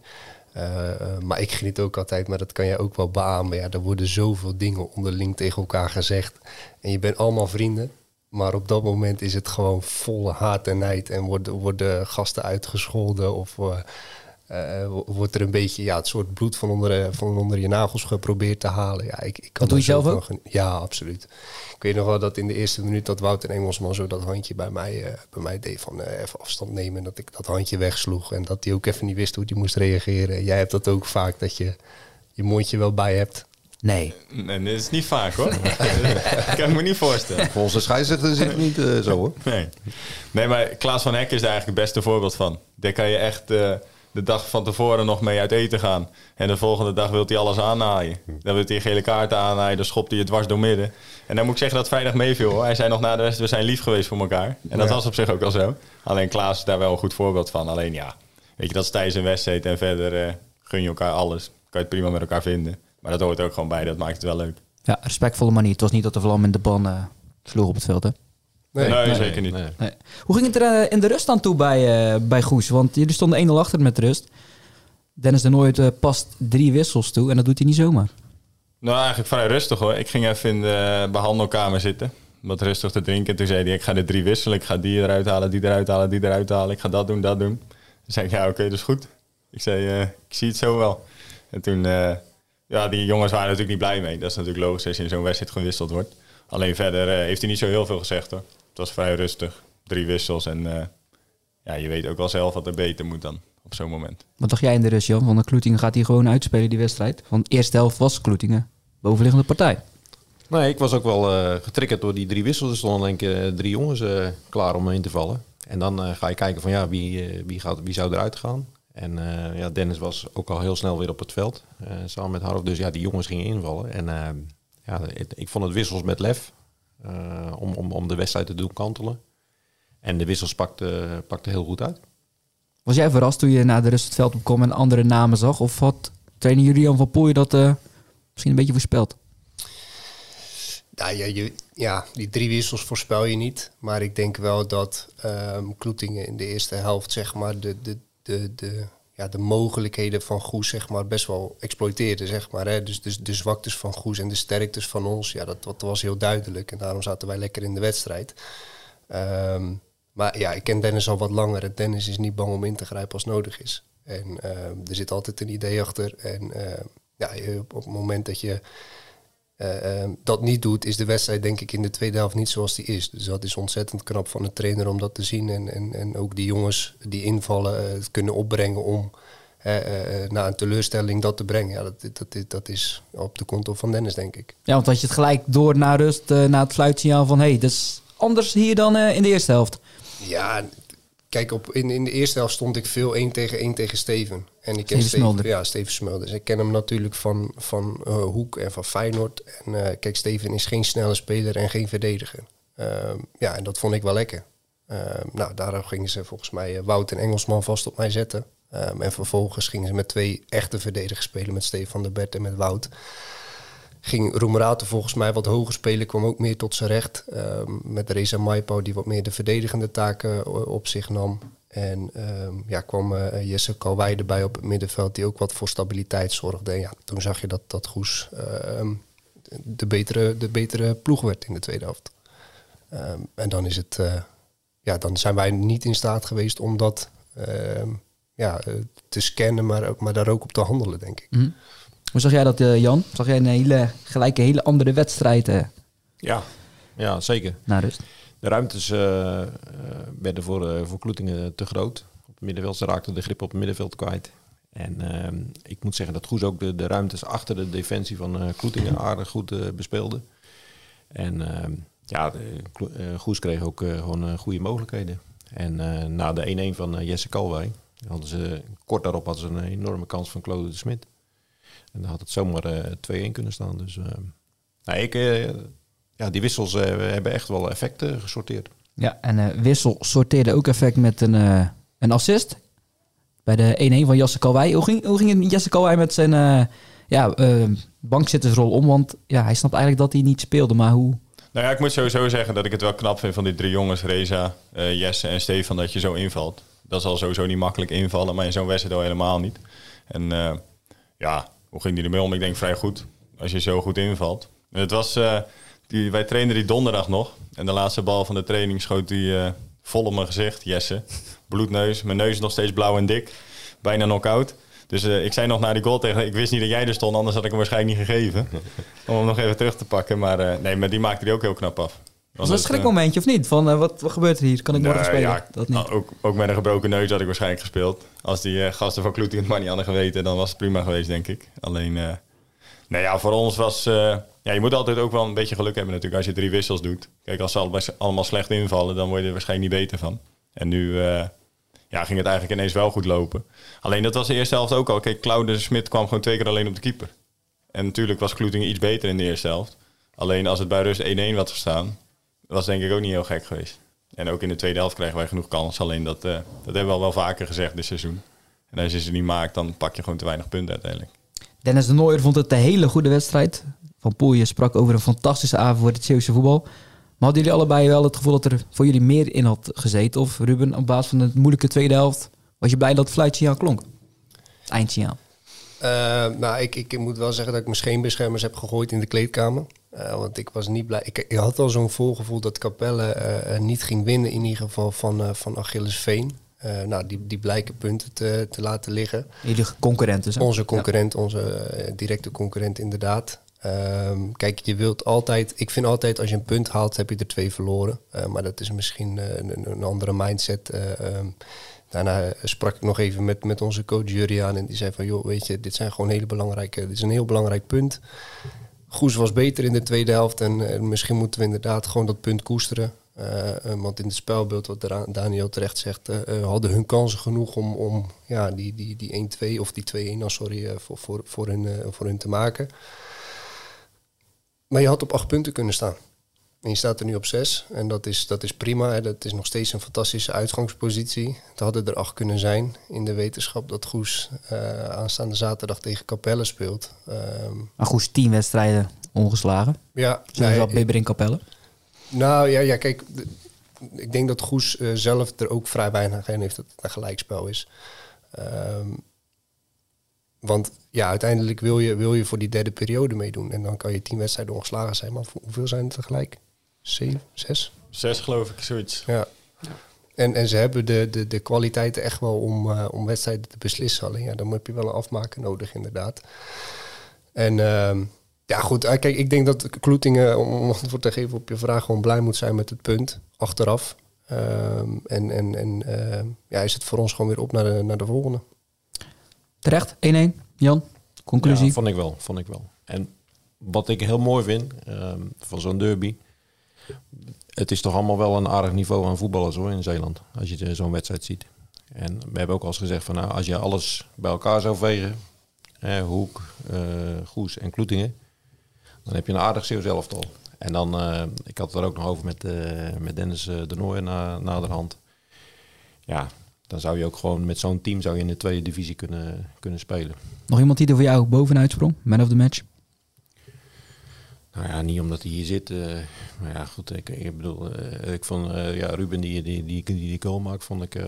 Maar ik geniet ook altijd, maar dat kan jij ook wel beamen. Ja, er worden zoveel dingen onderling tegen elkaar gezegd. En je bent allemaal vrienden. Maar op dat moment is het gewoon volle haat en nijd. En worden, worden gasten uitgescholden of uh, uh, wordt er een beetje ja, het soort bloed van onder, van onder je nagels geprobeerd te halen. Ja, ik, ik kan dat doe je zelf ook? Nog, ja, absoluut. Ik weet nog wel dat in de eerste minuut dat Wout en Engelsman zo dat handje bij mij, uh, bij mij deed van even afstand nemen. En dat ik dat handje wegsloeg. En dat hij ook even niet wist hoe hij moest reageren. Jij hebt dat ook vaak, dat je je mondje wel bij hebt. Nee. nee. Dat is niet vaak hoor. dat kan ik me niet voorstellen. Volgens de scheidsrechter zit het niet uh, zo hoor. Nee. nee, maar Klaas van Hek is daar eigenlijk het beste voorbeeld van. Daar kan je echt uh, de dag van tevoren nog mee uit eten gaan. En de volgende dag wil hij alles aannaaien. Dan wil hij gele kaarten aannaaien, dan schopt hij het dwars door midden. En dan moet ik zeggen dat vrijdag meeviel hoor. Hij zei nog na de wedstrijd, we zijn lief geweest voor elkaar. En dat ja. was op zich ook al zo. Alleen Klaas is daar wel een goed voorbeeld van. Alleen ja, weet je, dat is tijdens een wedstrijd en verder uh, gun je elkaar alles. Kan je het prima met elkaar vinden. Maar dat hoort ook gewoon bij, dat maakt het wel leuk. Ja, respectvolle manier. Het was niet dat de vlam in de ban eh sloeg op het veld, hè? Nee, Nee, zeker niet. nee. Nee. Hoe ging het er eh, in de rust aan toe bij, eh, bij Goes? Want jullie stonden 1-0 achter met rust. Dennis de Nooit eh, past drie wissels toe en dat doet hij niet zomaar. Nou, eigenlijk vrij rustig hoor. Ik ging even in de behandelkamer zitten. Wat rustig te drinken. Toen zei hij, ik ga de drie wisselen. Ik ga die eruit halen, die eruit halen, die eruit halen. Ik ga dat doen, dat doen. Toen zei ik, ja oké, dat is goed. Ik zei, eh, ik zie het zo wel. En toen, eh, ja, die jongens waren natuurlijk niet blij mee. Dat is natuurlijk logisch als je in zo'n wedstrijd gewisseld wordt. Alleen verder eh, heeft hij niet zo heel veel gezegd hoor. Het was vrij rustig. Drie wissels en eh, ja, je weet ook wel zelf wat er beter moet dan op zo'n moment. Wat dacht jij in de rust, Jan? Want de Kloetingen gaat hij gewoon uitspelen, die wedstrijd. Want de eerste helft was Kloetingen bovenliggende partij. Nee, ik was ook wel eh, getriggerd door die drie wissels. Er stonden denk ik drie jongens eh, klaar om in te vallen. En dan eh, ga je kijken van ja, wie, wie, gaat, wie zou eruit gaan. En eh, ja, Dennis was ook al heel snel weer op het veld. eh, samen met Harf. Dus ja, die jongens gingen invallen. En eh, ja, het- ik vond het wissels met lef. eh, om, om, om de wedstrijd te doen kantelen. En de wissels pakte, pakte heel goed uit. Was jij verrast toen je naar de rust het veld opkwam en andere namen zag? Of had trainer Julian van Pooij dat eh, misschien een beetje voorspeld? Ja, ja, je, ja, die drie wissels voorspel je niet. Maar ik denk wel dat ehm Kloetingen in de eerste helft zeg maar, de, de, de, de, ja, de mogelijkheden van Goes zeg maar, best wel exploiteerde. Zeg maar, hè. Dus, dus de zwaktes van Goes en de sterktes van ons, ja, dat, dat was heel duidelijk. En daarom zaten wij lekker in de wedstrijd. Ehm, maar ja, ik ken Dennis al wat langer. En Dennis is niet bang om in te grijpen als nodig is. En ehm, er zit altijd een idee achter. En ehm, ja, op het moment dat je eh, ehm, dat niet doet, is de wedstrijd denk ik in de tweede helft niet zoals die is. Dus dat is ontzettend knap van de trainer om dat te zien. En, en, en ook die jongens die invallen eh, het kunnen opbrengen om eh, eh, na een teleurstelling dat te brengen. Ja, dat, dat, dat, dat is op de konto van Dennis, denk ik. Ja, want had je het gelijk door naar rust, eh, na het fluitsignaal van... hé, hey, dat is anders hier dan in de eerste helft. Ja, kijk, op, in, in de eerste helft stond ik veel 1 tegen 1 tegen Steven. En ik ken Steven ja, Steven Smulders. Ik ken hem natuurlijk van, van eh, Hoek en van Feyenoord. En eh, kijk, Steven is geen snelle speler en geen verdediger. Ehm, ja, en dat vond ik wel lekker. Ehm, nou, daarom gingen ze volgens mij eh, Wout en Engelsman vast op mij zetten. Ehm, en vervolgens gingen ze met twee echte verdedigers spelen, met Stefan de Bert en met Wout ging Roemerato volgens mij wat hoger spelen, kwam ook meer tot zijn recht. Ehm, met Reza Maipo, die wat meer de verdedigende taken eh, op zich nam. En ehm, ja, kwam eh, Jesse Kalwij erbij op het middenveld, die ook wat voor stabiliteit zorgde. En ja, toen zag je dat, dat Goes ehm, de, betere, de betere ploeg werd in de tweede helft. En dan is het, eh, ja, dan zijn wij niet in staat geweest om dat ja, te scannen, maar, maar daar ook op te handelen, denk ik. Mhm. Hoe zag jij dat, eh, Jan? Zag jij een hele, gelijk een hele andere wedstrijd eh, Ja, ja zeker. naar rust? De ruimtes eh, werden voor, voor Kloetingen te groot. Op het middenveld, ze raakten de grip op het middenveld kwijt. En ik moet zeggen dat Goes ook de, de ruimtes achter de defensie van eh Kloetingen aardig goed eh, bespeelde. En ehm, ja, de, Goes kreeg ook gewoon goede mogelijkheden. En na de 1-1 van Jesse Kalwij, hadden ze, kort daarop hadden ze een enorme kans van Claude de Smit. En dan had het zomaar eh 2-1 kunnen staan. Dus ehm, nou, ik, eh, ja, die wissels eh, hebben echt wel effecten gesorteerd. Ja, en eh, Wissel sorteerde ook effect met een, eh, een assist. Bij de 1-1 van Jesse Kalwij. Hoe ging, hoe ging Jesse Kalwij met zijn eh, ja, eh, bankzittersrol om? Want ja, hij snapt eigenlijk dat hij niet speelde. Maar hoe... Nou ja, ik moet sowieso zeggen dat ik het wel knap vind van die drie jongens, Reza, eh, Jesse en Stefan, dat je zo invalt. Dat zal sowieso niet makkelijk invallen, maar in zo'n wedstrijd al helemaal niet. En eh, ja, hoe ging die ermee om? Ik denk vrij goed, als je zo goed invalt. Het was, eh, die, wij trainden die donderdag nog. En de laatste bal van de training schoot die eh, vol op mijn gezicht, Jesse. Bloedneus, mijn neus nog steeds blauw en dik. Bijna knock-out. Dus eh, ik zei nog na die goal tegen ik wist niet dat jij er stond, anders had ik hem waarschijnlijk niet gegeven. om hem nog even terug te pakken. Maar nee, maar die maakte hij ook heel knap af. Was dat een schrikmomentje of niet? Van eh, wat, wat gebeurt er hier? Kan ik morgen Nee, spelen? ja, dat niet. Ook, ook met een gebroken neus had ik waarschijnlijk gespeeld. Als die eh, gasten van Kloeting het maar niet hadden geweten, dan was het prima geweest, denk ik. Alleen, eh nou ja, voor ons was... eh, ja, je moet altijd ook wel een beetje geluk hebben natuurlijk als je drie wissels doet. Kijk, als ze allemaal slecht invallen, dan word je er waarschijnlijk niet beter van. En nu eh, ja, ging het eigenlijk ineens wel goed lopen. Alleen dat was de eerste helft ook al. Kijk, Claude Smit kwam gewoon twee keer alleen op de keeper. En natuurlijk was Kloeting iets beter in de eerste helft. Alleen als het bij rust 1-1 had gestaan, was denk ik ook niet heel gek geweest. En ook in de tweede helft kregen wij genoeg kans. Alleen dat, eh, dat hebben we al wel vaker gezegd dit seizoen. En als je ze niet maakt, dan pak je gewoon te weinig punten uiteindelijk. Dennis de Nooijer vond het een hele goede wedstrijd. van Poelje sprak over een fantastische avond voor het Zeeuwse voetbal. Maar hadden jullie allebei wel het gevoel dat er voor jullie meer in had gezeten? Of Ruben, op basis van de moeilijke tweede helft, was je blij dat het fluitsignaal klonk? Het eindsignaal. Uh, nou, ik, ik moet wel zeggen dat ik mijn scheenbeschermers heb gegooid in de kleedkamer. Uh, want ik was niet blij. Ik, ik had al zo'n voorgevoel dat Capelle uh, niet ging winnen, in ieder geval van, van Achilles Veen. nou, die, die blijken punten te, te laten liggen. Jullie concurrenten zijn. Onze concurrent, ja. onze directe concurrent inderdaad. Um, kijk, je wilt altijd. Ik vind altijd als je een punt haalt, heb je er twee verloren. Uh, maar dat is misschien uh, een, een, andere mindset. Uh, um, daarna sprak ik nog even met, met onze coach Juriaan. En die zei van joh, weet je, dit zijn gewoon hele belangrijke. Dit is een heel belangrijk punt. Goes was beter in de tweede helft. En misschien moeten we inderdaad gewoon dat punt koesteren. want in het spelbeeld, wat Daniel terecht zegt, hadden hun kansen genoeg om, om ja, die, die, die 1-2 of die 2-1, oh, sorry, voor, voor, voor, hun, voor hun te maken. Maar je had op acht punten kunnen staan. En je staat er nu op zes. En dat is, dat is prima. Hè. Dat is nog steeds een fantastische uitgangspositie. Het hadden er acht kunnen zijn in de wetenschap dat Goes uh, aanstaande zaterdag tegen Capelle speelt. Um, maar Goes tien wedstrijden ongeslagen. Ja. Dus nee, dat Bibber in Capelle. Nou ja, ja kijk. Ik denk dat Goes uh, zelf er ook vrij weinig aan heeft dat het een gelijkspel is. Um, want ja, uiteindelijk wil je, wil je voor die derde periode meedoen. En dan kan je tien wedstrijden ongeslagen zijn. Maar hoeveel zijn het tegelijk? Zeven? Zes? Zes geloof ik, zoiets. Ja. ja. En, en ze hebben de, de, de kwaliteiten echt wel om, uh, om wedstrijden te beslissen. Alleen ja, dan heb je wel een afmaken nodig inderdaad. En uh, ja goed, kijk, ik denk dat Kloetingen, om antwoord te geven op je vraag, gewoon blij moet zijn met het punt achteraf. Um, en en, en uh, ja, is het voor ons gewoon weer op naar de, naar de volgende. Terecht, 1-1. Jan, conclusie? Ja, vond ik wel, vond ik wel. En wat ik heel mooi vind um, van zo'n derby... Het is toch allemaal wel een aardig niveau aan voetballers hoor in Zeeland. Als je zo'n wedstrijd ziet. En we hebben ook al eens gezegd van nou, als je alles bij elkaar zou vegen... Eh, Hoek, uh, Goes en Kloetingen... dan heb je een aardig Zeeuws elftal. En dan, uh, ik had het er ook nog over met, uh, met Dennis de Nooijen na, naderhand. Ja, dan zou je ook gewoon met zo'n team zou je in de tweede divisie kunnen, kunnen spelen. Nog iemand die er voor jou bovenuit sprong? Man of the match? Nou ja, niet omdat hij hier zit. Uh, maar ja, goed, ik, ik bedoel, uh, ik vond uh, ja, Ruben die die, die, die, die goal maakt, vond ik,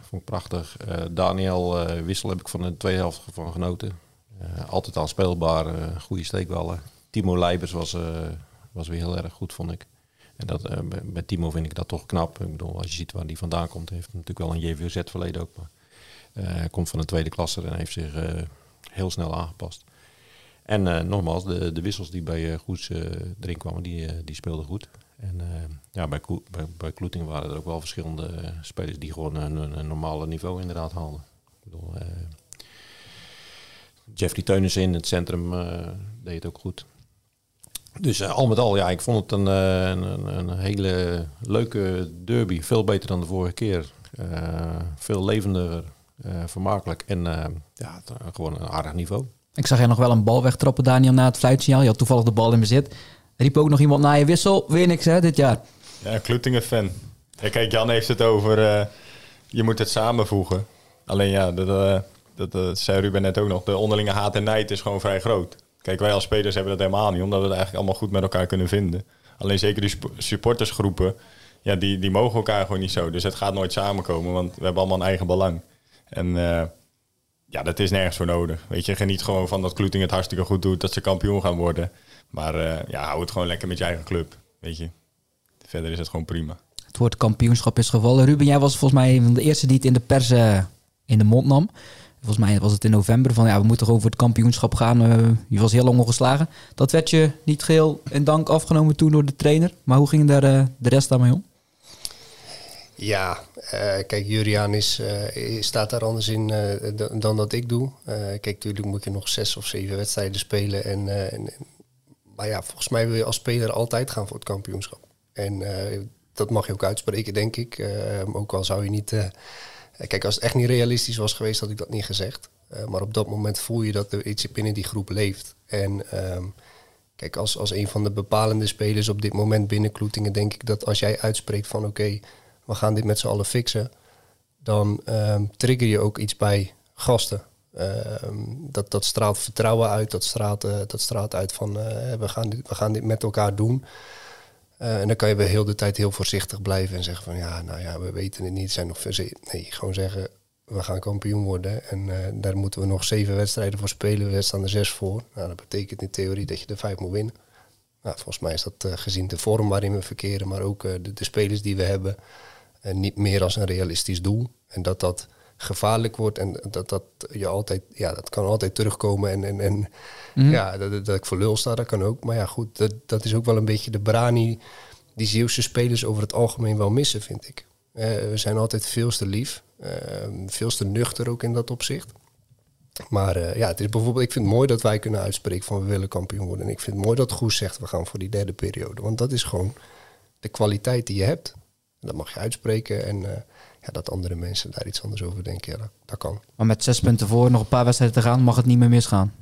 vond ik prachtig. Daniel Wissel heb ik van de tweede helft van genoten. altijd al speelbaar, goede steekballen. Timo Leibers was, was weer heel erg goed, vond ik. En dat, bij Timo vind ik dat toch knap. Ik bedoel, als je ziet waar die vandaan komt, heeft natuurlijk wel een JVZ-verleden ook. Maar komt van een tweede klasse en heeft zich heel snel aangepast. En nogmaals, de, de wissels die bij Goes erin kwamen, die, die speelden goed. En ja, bij, bij, bij waren er ook wel verschillende spelers die gewoon een, een normale niveau inderdaad haalden. Ik bedoel, Jeffrey Teunissen in het centrum deed het ook goed. Dus al met al, ja, ik vond het een, een, een, hele leuke derby. Veel beter dan de vorige keer. Veel levendiger, vermakelijk en ja, gewoon een aardig niveau. Ik zag jij nog wel een bal wegtrappen, Daniel, na het fluitsignaal. Je had toevallig de bal in bezit. Riep ook nog iemand na je wissel. Weer niks, hè, dit jaar? Ja, Kloetingen-fan. Ja, kijk, Jan heeft het over... je moet het samenvoegen. Alleen ja, dat, dat, dat zei Ruben net ook nog. De onderlinge haat en nijd is gewoon vrij groot. Kijk, wij als spelers hebben dat helemaal niet, omdat we het eigenlijk allemaal goed met elkaar kunnen vinden. Alleen zeker die supportersgroepen, ja, die, die mogen elkaar gewoon niet zo. Dus het gaat nooit samenkomen, want we hebben allemaal een eigen belang. En ja, dat is nergens voor nodig. Weet je, geniet gewoon van dat Kloeting het hartstikke goed doet, dat ze kampioen gaan worden. Maar uh, ja, hou het gewoon lekker met je eigen club, weet je. Verder is het gewoon prima. Het woord kampioenschap is gevallen. Ruben, jij was volgens mij een van de eerste die het in de pers uh, in de mond nam. Volgens mij was het in november van ja, we moeten gewoon voor het kampioenschap gaan. Uh, je was heel lang ongeslagen. Dat werd je niet geheel in dank afgenomen toen door de trainer. Maar hoe ging daar de rest daarmee om? Ja, uh, kijk, Juriaan is, staat daar anders in dan dat ik doe. kijk, natuurlijk moet je nog zes of zeven wedstrijden spelen. En, en, maar ja, volgens mij wil je als speler altijd gaan voor het kampioenschap. En dat mag je ook uitspreken, denk ik. ook al zou je niet eh, kijk, als het echt niet realistisch was geweest, had ik dat niet gezegd. Maar op dat moment voel je dat er iets binnen die groep leeft. En um, kijk, als, als een van de bepalende spelers op dit moment binnen Kloetingen, denk ik dat als jij uitspreekt van oké, we gaan dit met z'n allen fixen, dan um, trigger je ook iets bij gasten. Ehm, dat, dat straalt vertrouwen uit. Dat straalt, eh, dat straalt uit van eh, we, gaan dit, we gaan dit met elkaar doen. Eh, en dan kan je wel heel de tijd heel voorzichtig blijven en zeggen van ja, nou ja, we weten het niet. Zijn nog nee, gewoon zeggen we gaan kampioen worden. En daar moeten we nog zeven wedstrijden voor spelen. We staan er zes voor. Nou, dat betekent in theorie dat je er vijf moet winnen. Nou, volgens mij is dat gezien de vorm waarin we verkeren, maar ook de, de spelers die we hebben, eh, niet meer als een realistisch doel. En dat dat gevaarlijk wordt en dat dat je altijd, ja, dat kan altijd terugkomen. En, en, en ja, dat, dat- ik voor lul sta, dat kan ook. Maar ja, goed, dat, dat is ook wel een beetje de brani die Zeeuwse spelers over het algemeen wel missen, vind ik. Eh, we zijn altijd veel te lief, eh, veel te nuchter ook in dat opzicht. Maar eh, ja, het is bijvoorbeeld, ik vind het mooi dat wij kunnen uitspreken van we willen kampioen worden. En ik vind het mooi dat Goes zegt we gaan voor die derde periode. Want dat is gewoon de kwaliteit die je hebt. Dat mag je uitspreken. En eh, ja, dat andere mensen daar iets anders over denken, ja, dat, dat kan. Maar met zes punten voor, nog een paar wedstrijden te gaan, mag het niet meer misgaan.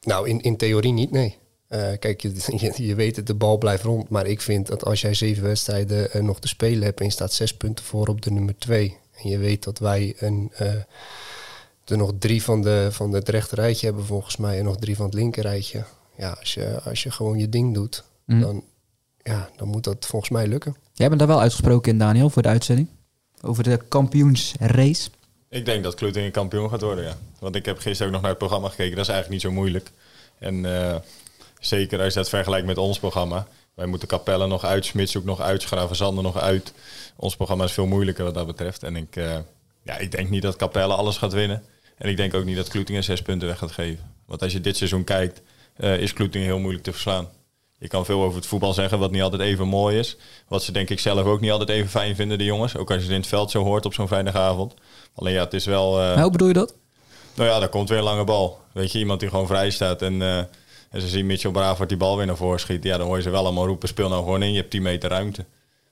Nou, in, in theorie niet, nee. Eh, kijk, je, je, je weet het, de bal blijft rond. Maar ik vind dat als jij zeven wedstrijden eh, nog te spelen hebt... en je staat zes punten voor op de nummer twee... en je weet dat wij een, er nog drie van, de, van het rechter rijtje hebben volgens mij... en nog drie van het linker rijtje. Ja, als je, als je gewoon je ding doet, Mhm. dan, ja, dan moet dat volgens mij lukken. Jij bent daar wel uitgesproken in, Daniel, voor de uitzending. Over de kampioensrace. Ik denk dat Kloetingen kampioen gaat worden, ja. Want ik heb gisteren ook nog naar het programma gekeken. Dat is eigenlijk niet zo moeilijk. En eh, zeker als je dat vergelijkt met ons programma. Wij moeten Capelle nog uit, Smits ook nog uit, Schraven nog uit. Ons programma is veel moeilijker wat dat betreft. En ik, eh, ja, ik denk niet dat Capelle alles gaat winnen. En ik denk ook niet dat Kloetingen zes punten weg gaat geven. Want als je dit seizoen kijkt, eh, is Kloetingen heel moeilijk te verslaan. Je kan veel over het voetbal zeggen, wat niet altijd even mooi is. Wat ze denk ik zelf ook niet altijd even fijn vinden, de jongens. Ook als je het in het veld zo hoort op zo'n vrijdagavond. Alleen ja, het is wel... eh, hoe bedoel je dat? nou ja, daar komt weer een lange bal. Weet je, iemand die gewoon vrij staat en, eh, en ze zien Mitchell Bravard die bal weer naar voren schieten. Ja, dan hoor je ze wel allemaal roepen, speel nou gewoon in, je hebt 10 meter ruimte.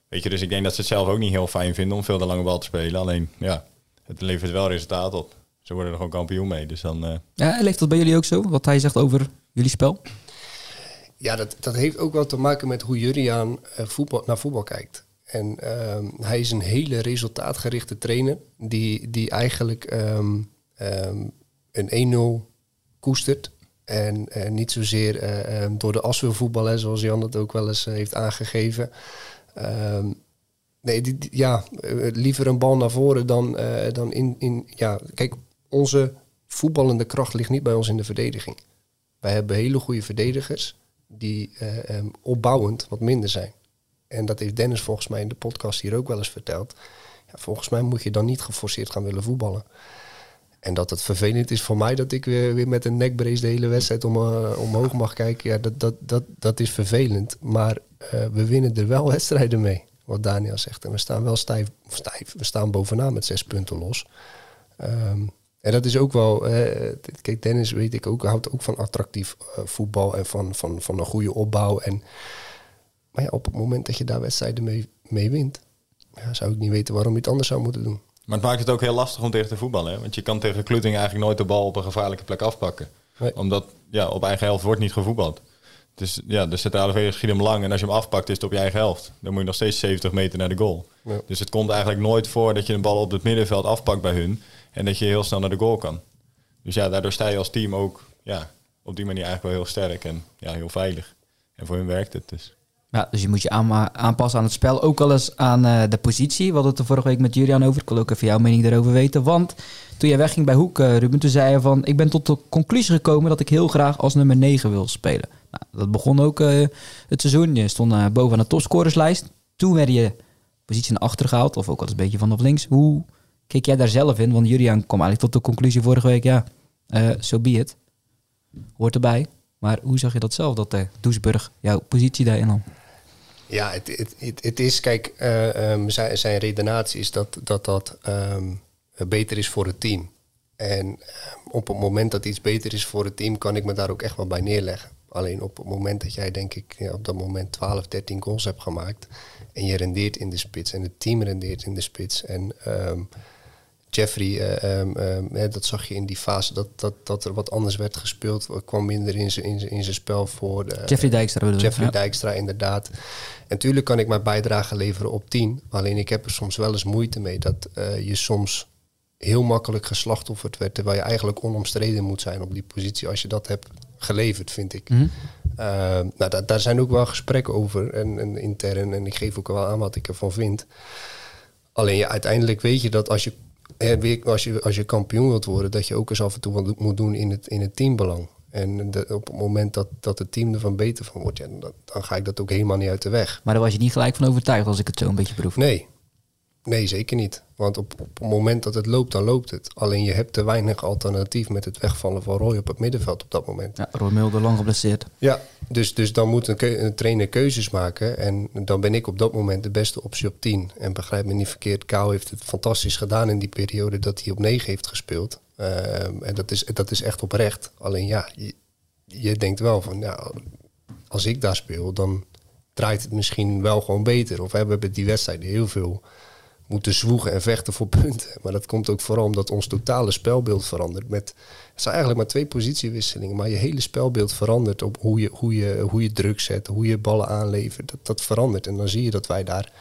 Weet je, dus ik denk dat ze het zelf ook niet heel fijn vinden om veel de lange bal te spelen. Alleen, ja, het levert wel resultaat op. Ze worden er gewoon kampioen mee, dus dan... eh, Ja, leeft dat bij jullie ook zo? Wat hij zegt over jullie spel? Ja, dat, dat heeft ook wel te maken met hoe Juriaan eh, voetbal, naar voetbal kijkt. En ehm, hij is een hele resultaatgerichte trainer die, die eigenlijk ehm, ehm, een 1-0 koestert. En eh, niet zozeer eh, door de as wil voetballen, zoals Jan dat ook wel eens heeft aangegeven. Nee, die, ja, liever een bal naar voren dan, dan in, in... Ja, kijk, onze voetballende kracht ligt niet bij ons in de verdediging. Wij hebben hele goede verdedigers die eh, ehm, opbouwend wat minder zijn. En dat heeft Dennis volgens mij in de podcast hier ook wel eens verteld. Ja, volgens mij moet je dan niet geforceerd gaan willen voetballen. En dat het vervelend is voor mij dat ik weer, weer met een nekbrace de hele wedstrijd om, eh, omhoog mag kijken. Ja, dat, dat, dat, dat is vervelend. Maar eh, we winnen er wel wedstrijden mee, wat Daniel zegt. En we staan wel stijf, stijf we staan bovenaan met zes punten los. Ehm, en dat is ook wel, eh, kijk, Dennis weet ik ook, houdt ook van attractief eh, voetbal en van, van, van een goede opbouw. En, maar ja, op het moment dat je daar wedstrijden mee, mee wint, ja, zou ik niet weten waarom je het anders zou moeten doen. Maar het maakt het ook heel lastig om tegen te voetballen. Hè? Want je kan tegen Kloetingen eigenlijk nooit de bal op een gevaarlijke plek afpakken. Nee. Omdat ja, op eigen helft wordt niet gevoetbald. Dus ja, de centrale verdediger schiet hem lang. En als je hem afpakt is het op je eigen helft. Dan moet je nog steeds 70 meter naar de goal. Ja. Dus het komt eigenlijk nooit voor dat je een bal op het middenveld afpakt bij hun. En dat je heel snel naar de goal kan. Dus ja, daardoor sta je als team ook ja, op die manier eigenlijk wel heel sterk. En ja, heel veilig. En voor hun werkt het dus. Ja, dus je moet je aanpassen aan het spel. Ook al eens aan eh, de positie. We hadden het er vorige week met Julian over. Ik wil ook even jouw mening daarover weten. Want toen jij wegging bij Hoek, eh, Ruben, toen zei je van... Ik ben tot de conclusie gekomen dat ik heel graag als nummer 9 wil spelen. Nou, dat begon ook eh, het seizoen. Je stond bovenaan de topscorerslijst. Toen werd je positie naar achter gehaald. Of ook al eens een beetje van of links. Hoe keek jij daar zelf in? Want Julian kwam eigenlijk tot de conclusie vorige week... Ja, eh so be. Hoort erbij. Maar hoe zag je dat zelf, dat de Doesburg jouw positie daarin nam? Ja, het, is, kijk, eh, ehm, zijn, zijn redenatie is dat dat, dat ehm, beter is voor het team. En ehm, op het moment dat iets beter is voor het team, kan ik me daar ook echt wel bij neerleggen. Alleen op het moment dat jij, denk ik, op dat moment 12, 13 goals hebt gemaakt. en je rendeert in de spits en het team rendeert in de spits. En Jeffrey, eh, ehm, ehm, hè, dat zag je in die fase dat, dat, dat er wat anders werd gespeeld. Kwam minder in zijn in spel voor. De, Jeffrey Dijkstra bedoel je? Jeffrey Ja. Dijkstra, inderdaad. En tuurlijk kan ik mijn bijdrage leveren op 10. Alleen ik heb er soms wel eens moeite mee dat eh, je soms heel makkelijk geslachtofferd werd. Terwijl je eigenlijk onomstreden moet zijn op die positie als je dat hebt geleverd, vind ik. Mhm. Eh, nou, da- daar zijn ook wel gesprekken over en, en intern. En ik geef ook wel aan wat ik ervan vind. Alleen ja, uiteindelijk weet je dat als je, weer- als je, als je kampioen wilt worden, dat je ook eens af en toe wat moet doen in het, in het teambelang. En de- op het moment dat, dat het team ervan beter van wordt, ja, dan, dan ga ik dat ook helemaal niet uit de weg. Maar daar was je niet gelijk van overtuigd als ik het zo een beetje proef. Nee, nee zeker niet. Want op, op het moment dat het loopt, dan loopt het. Alleen je hebt te weinig alternatief met het wegvallen van Roy op het middenveld op dat moment. Ja, Roy Mulder lang geblesseerd. Ja, dus, dus dan moet een, trainer keuzes maken. En dan ben ik op dat moment de beste optie op 10. En begrijp me niet verkeerd, Kou heeft het fantastisch gedaan in die periode dat hij op 9 heeft gespeeld. Ehm, en dat is, dat is echt oprecht. Alleen ja, je, je denkt wel van, ja, als ik daar speel, dan draait het misschien wel gewoon beter. Of hè, we hebben die wedstrijden heel veel moeten zwoegen en vechten voor punten. Maar dat komt ook vooral omdat ons totale spelbeeld verandert. Met, het zijn eigenlijk maar twee positiewisselingen, maar je hele spelbeeld verandert op hoe je, hoe je, hoe je druk zet, hoe je ballen aanlevert. Dat, dat verandert. En dan zie je dat wij daar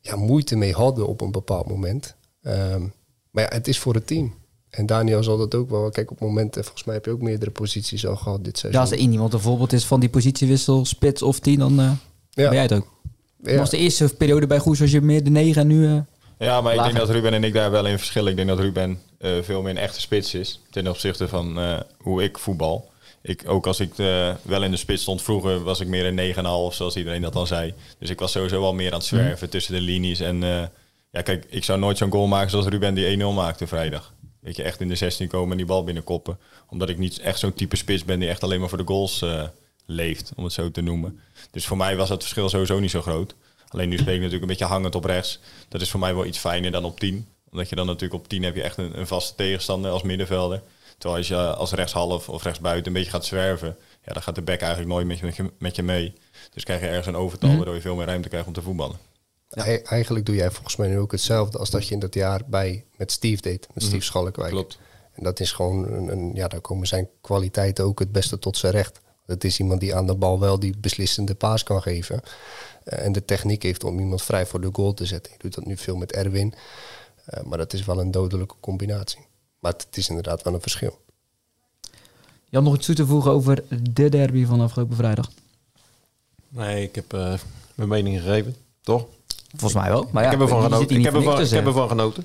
ja, moeite mee hadden op een bepaald moment. Ehm, maar ja, het is voor het team. En Daniel zal dat ook wel. Kijk, op momenten, volgens mij heb je ook meerdere posities al gehad dit Ja, seizoen. als er één iemand een voorbeeld is van die positiewissel, spits of tien, dan eh, ben jij het ook. Ja. Was de eerste periode bij Goes was je meer de negen en nu... eh, Ja, maar ik denk dat Ruben en ik daar wel in verschillen. Ik denk dat Ruben eh, veel meer een echte spits is. Ten opzichte van eh, hoe ik voetbal. Ik, ook als ik eh, wel in de spits stond vroeger, was ik meer een 9,5, zoals iedereen dat dan zei. Dus ik was sowieso wel meer aan het zwerven tussen de linies. En eh, ja, kijk, ik zou nooit zo'n goal maken zoals Ruben die 1-0 maakte vrijdag. Weet je, echt in de 16 komen en die bal binnenkoppen. Omdat ik niet echt zo'n type spits ben die echt alleen maar voor de goals eh, leeft, om het zo te noemen. Dus voor mij was dat verschil sowieso niet zo groot. Alleen nu speel ik natuurlijk een beetje hangend op rechts. Dat is voor mij wel iets fijner dan op 10. Omdat je dan natuurlijk op 10 heb je echt een, een vaste tegenstander als middenvelder. Terwijl als je als rechtshalf of rechtsbuiten een beetje gaat zwerven, ja, dan gaat de back eigenlijk nooit met je, met je, met je mee. Dus krijg je ergens een overtal waardoor je veel meer ruimte krijgt om te voetballen. Ei- Eigenlijk doe jij volgens mij nu ook hetzelfde als dat je in dat jaar bij met Steve deed, met Steve Schalkwijk. Klopt. En dat is gewoon een, een, ja, daar komen zijn kwaliteiten ook het beste tot zijn recht. Het is iemand die aan de bal wel die beslissende paas kan geven. eh, en de techniek heeft om iemand vrij voor de goal te zetten. Je doet dat nu veel met Erwin. eh, maar dat is wel een dodelijke combinatie. Maar het, is inderdaad wel een verschil. Jan, nog iets toe te voegen over de derby van afgelopen vrijdag? Nee, ik heb eh, mijn mening gegeven, toch? Volgens mij wel. Maar ja, ik heb ervan genoten. Ik heb, ervan, ik heb ervan genoten.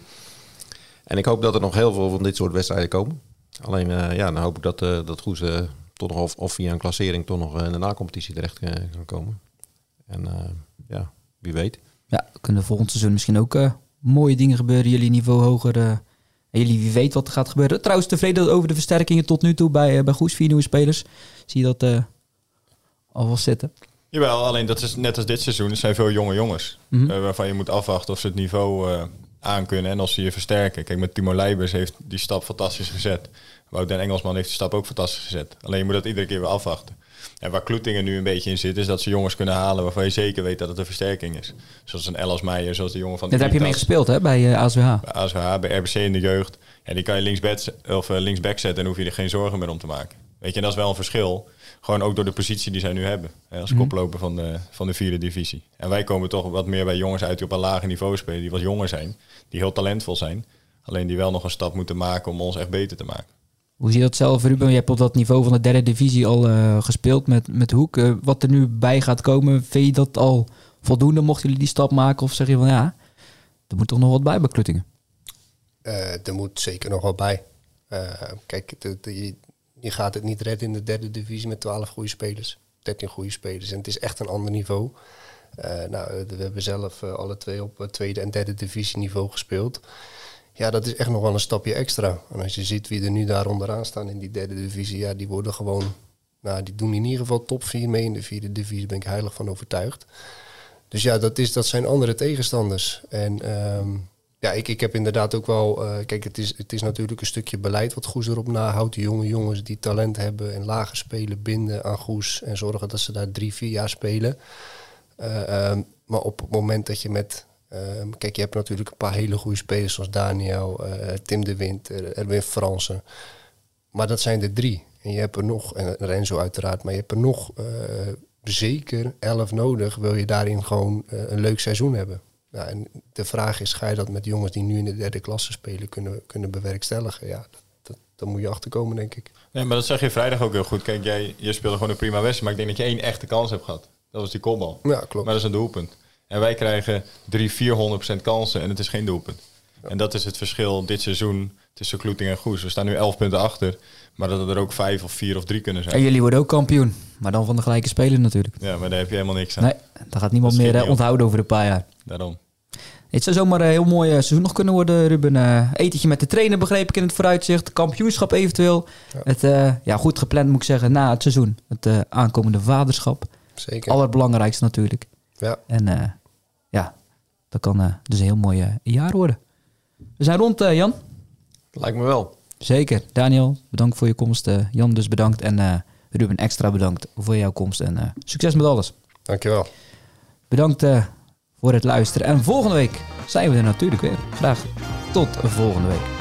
En ik hoop dat er nog heel veel van dit soort wedstrijden komen. Alleen, eh, ja, dan hoop ik dat, eh dat Goes toch nog of, of via een klassering toch nog eh, in de nacompetitie terecht eh, kan komen. En eh, ja, wie weet. Ja, kunnen volgend seizoen misschien ook eh, mooie dingen gebeuren. Jullie niveau hoger. eh, en jullie wie weet wat er gaat gebeuren. Trouwens, tevreden over de versterkingen tot nu toe bij, eh, bij Goes. Vier nieuwe spelers. Zie je dat eh al wel zitten? Jawel, alleen dat is net als dit seizoen. Er zijn veel jonge jongens. Mhm. eh, waarvan je moet afwachten of ze het niveau eh aankunnen en of ze je versterken. Kijk, met Timo Leibers heeft die stap fantastisch gezet. Wout den Engelsman heeft die stap ook fantastisch gezet. Alleen je moet dat iedere keer weer afwachten. En waar Kloetingen nu een beetje in zit, is dat ze jongens kunnen halen waarvan je zeker weet dat het een versterking is. Zoals een Ellis Meijer, zoals de jongen van Net heb je mee gespeeld hè, bij eh, ASWH. bij ASWH, bij RBC in de jeugd. En die kan je linksback, of, eh, linksback zetten en hoef je er geen zorgen meer om te maken. Weet je, en dat is wel een verschil. Gewoon ook door de positie die zij nu hebben. Hè, als koploper van de, van de vierde divisie. En wij komen toch wat meer bij jongens uit die op een lager niveau spelen. Die wat jonger zijn. Die heel talentvol zijn. Alleen die wel nog een stap moeten maken om ons echt beter te maken. Hoe zie je dat zelf, Ruben? Je hebt op dat niveau van de derde divisie al eh, gespeeld met, met Hoek. Eh, wat er nu bij gaat komen, vind je dat al voldoende? Mochten jullie die stap maken? Of zeg je van ja, er moet toch nog wat bij bij? Eh, er moet zeker nog wel bij. Kijk, het- het- je, gaat het niet redden in de derde divisie met 12 goede spelers. 13 goede spelers. En het is echt een ander niveau. Nou, we hebben zelf alle twee op tweede en derde divisie niveau gespeeld. Ja, dat is echt nog wel een stapje extra. En als je ziet wie er nu daar onderaan staan in die derde divisie, ja, die worden gewoon, nou, die doen in ieder geval top 4 mee in de vierde divisie, ben ik heilig van overtuigd. Dus ja, dat, is, dat zijn andere tegenstanders. En ehm, ja, ik, ik heb inderdaad ook wel. eh, kijk, het is, het is natuurlijk een stukje beleid wat Goes erop nahoudt. Die jonge jongens die talent hebben en lager spelen, binden aan Goes en zorgen dat ze daar drie, vier jaar spelen. Eh, ehm, maar op het moment dat je met. Ehm, kijk, je hebt natuurlijk een paar hele goede spelers zoals Daniel, eh, Tim de Winter, Erwin Fransen. Maar dat zijn er drie. En je hebt er nog, en Renzo uiteraard, maar je hebt er nog eh, zeker elf nodig. Wil je daarin gewoon eh, een leuk seizoen hebben. Ja, en de vraag is, ga je dat met jongens die nu in de derde klasse spelen kunnen, kunnen bewerkstelligen? Ja, dat, dat, moet je achterkomen, denk ik. Nee, maar dat zeg je vrijdag ook heel goed. Kijk, jij, je speelde gewoon een prima wedstrijd, maar ik denk dat je één echte kans hebt gehad. Dat was die kopbal. Ja, klopt. Maar dat is een doelpunt. En wij krijgen 300, 400% kansen en het is geen doelpunt. En dat is het verschil dit seizoen tussen Kloeting en Goes. We staan nu 11 punten achter, maar dat er ook 5 of 4 of 3 kunnen zijn. En jullie worden ook kampioen. Maar dan van de gelijke speler natuurlijk. Ja, maar daar heb je helemaal niks aan. Nee, daar gaat niemand meer eh, onthouden over een paar jaar. Daarom. Het zou zomaar een heel mooi eh, seizoen nog kunnen worden, Ruben. Eh, etentje met de trainer begreep ik in het vooruitzicht. Kampioenschap eventueel. Het, eh, ja, goed gepland moet ik zeggen, na het seizoen. Het aankomende vaderschap. Zeker. Allerbelangrijkste natuurlijk. Ja, En eh, ja, dat kan eh, dus een heel mooi eh, jaar worden. We zijn rond, eh, Jan. Lijkt me wel. Zeker. Daniel, bedankt voor je komst. Jan dus bedankt. En Ruben extra bedankt voor jouw komst. En succes met alles. dankjewel. Bedankt voor het luisteren. En volgende week zijn we er natuurlijk weer. Graag tot volgende week.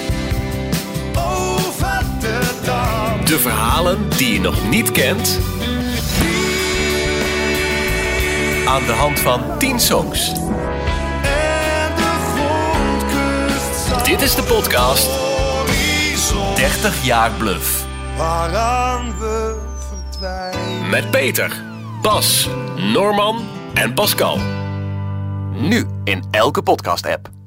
De verhalen die je nog niet kent. Aan de hand van 10 songs. Dit is de podcast 30 jaar bluff. Waaraan we verdwijnen. Met Peter, Bas, Norman en Pascal. Nu in elke podcast-app.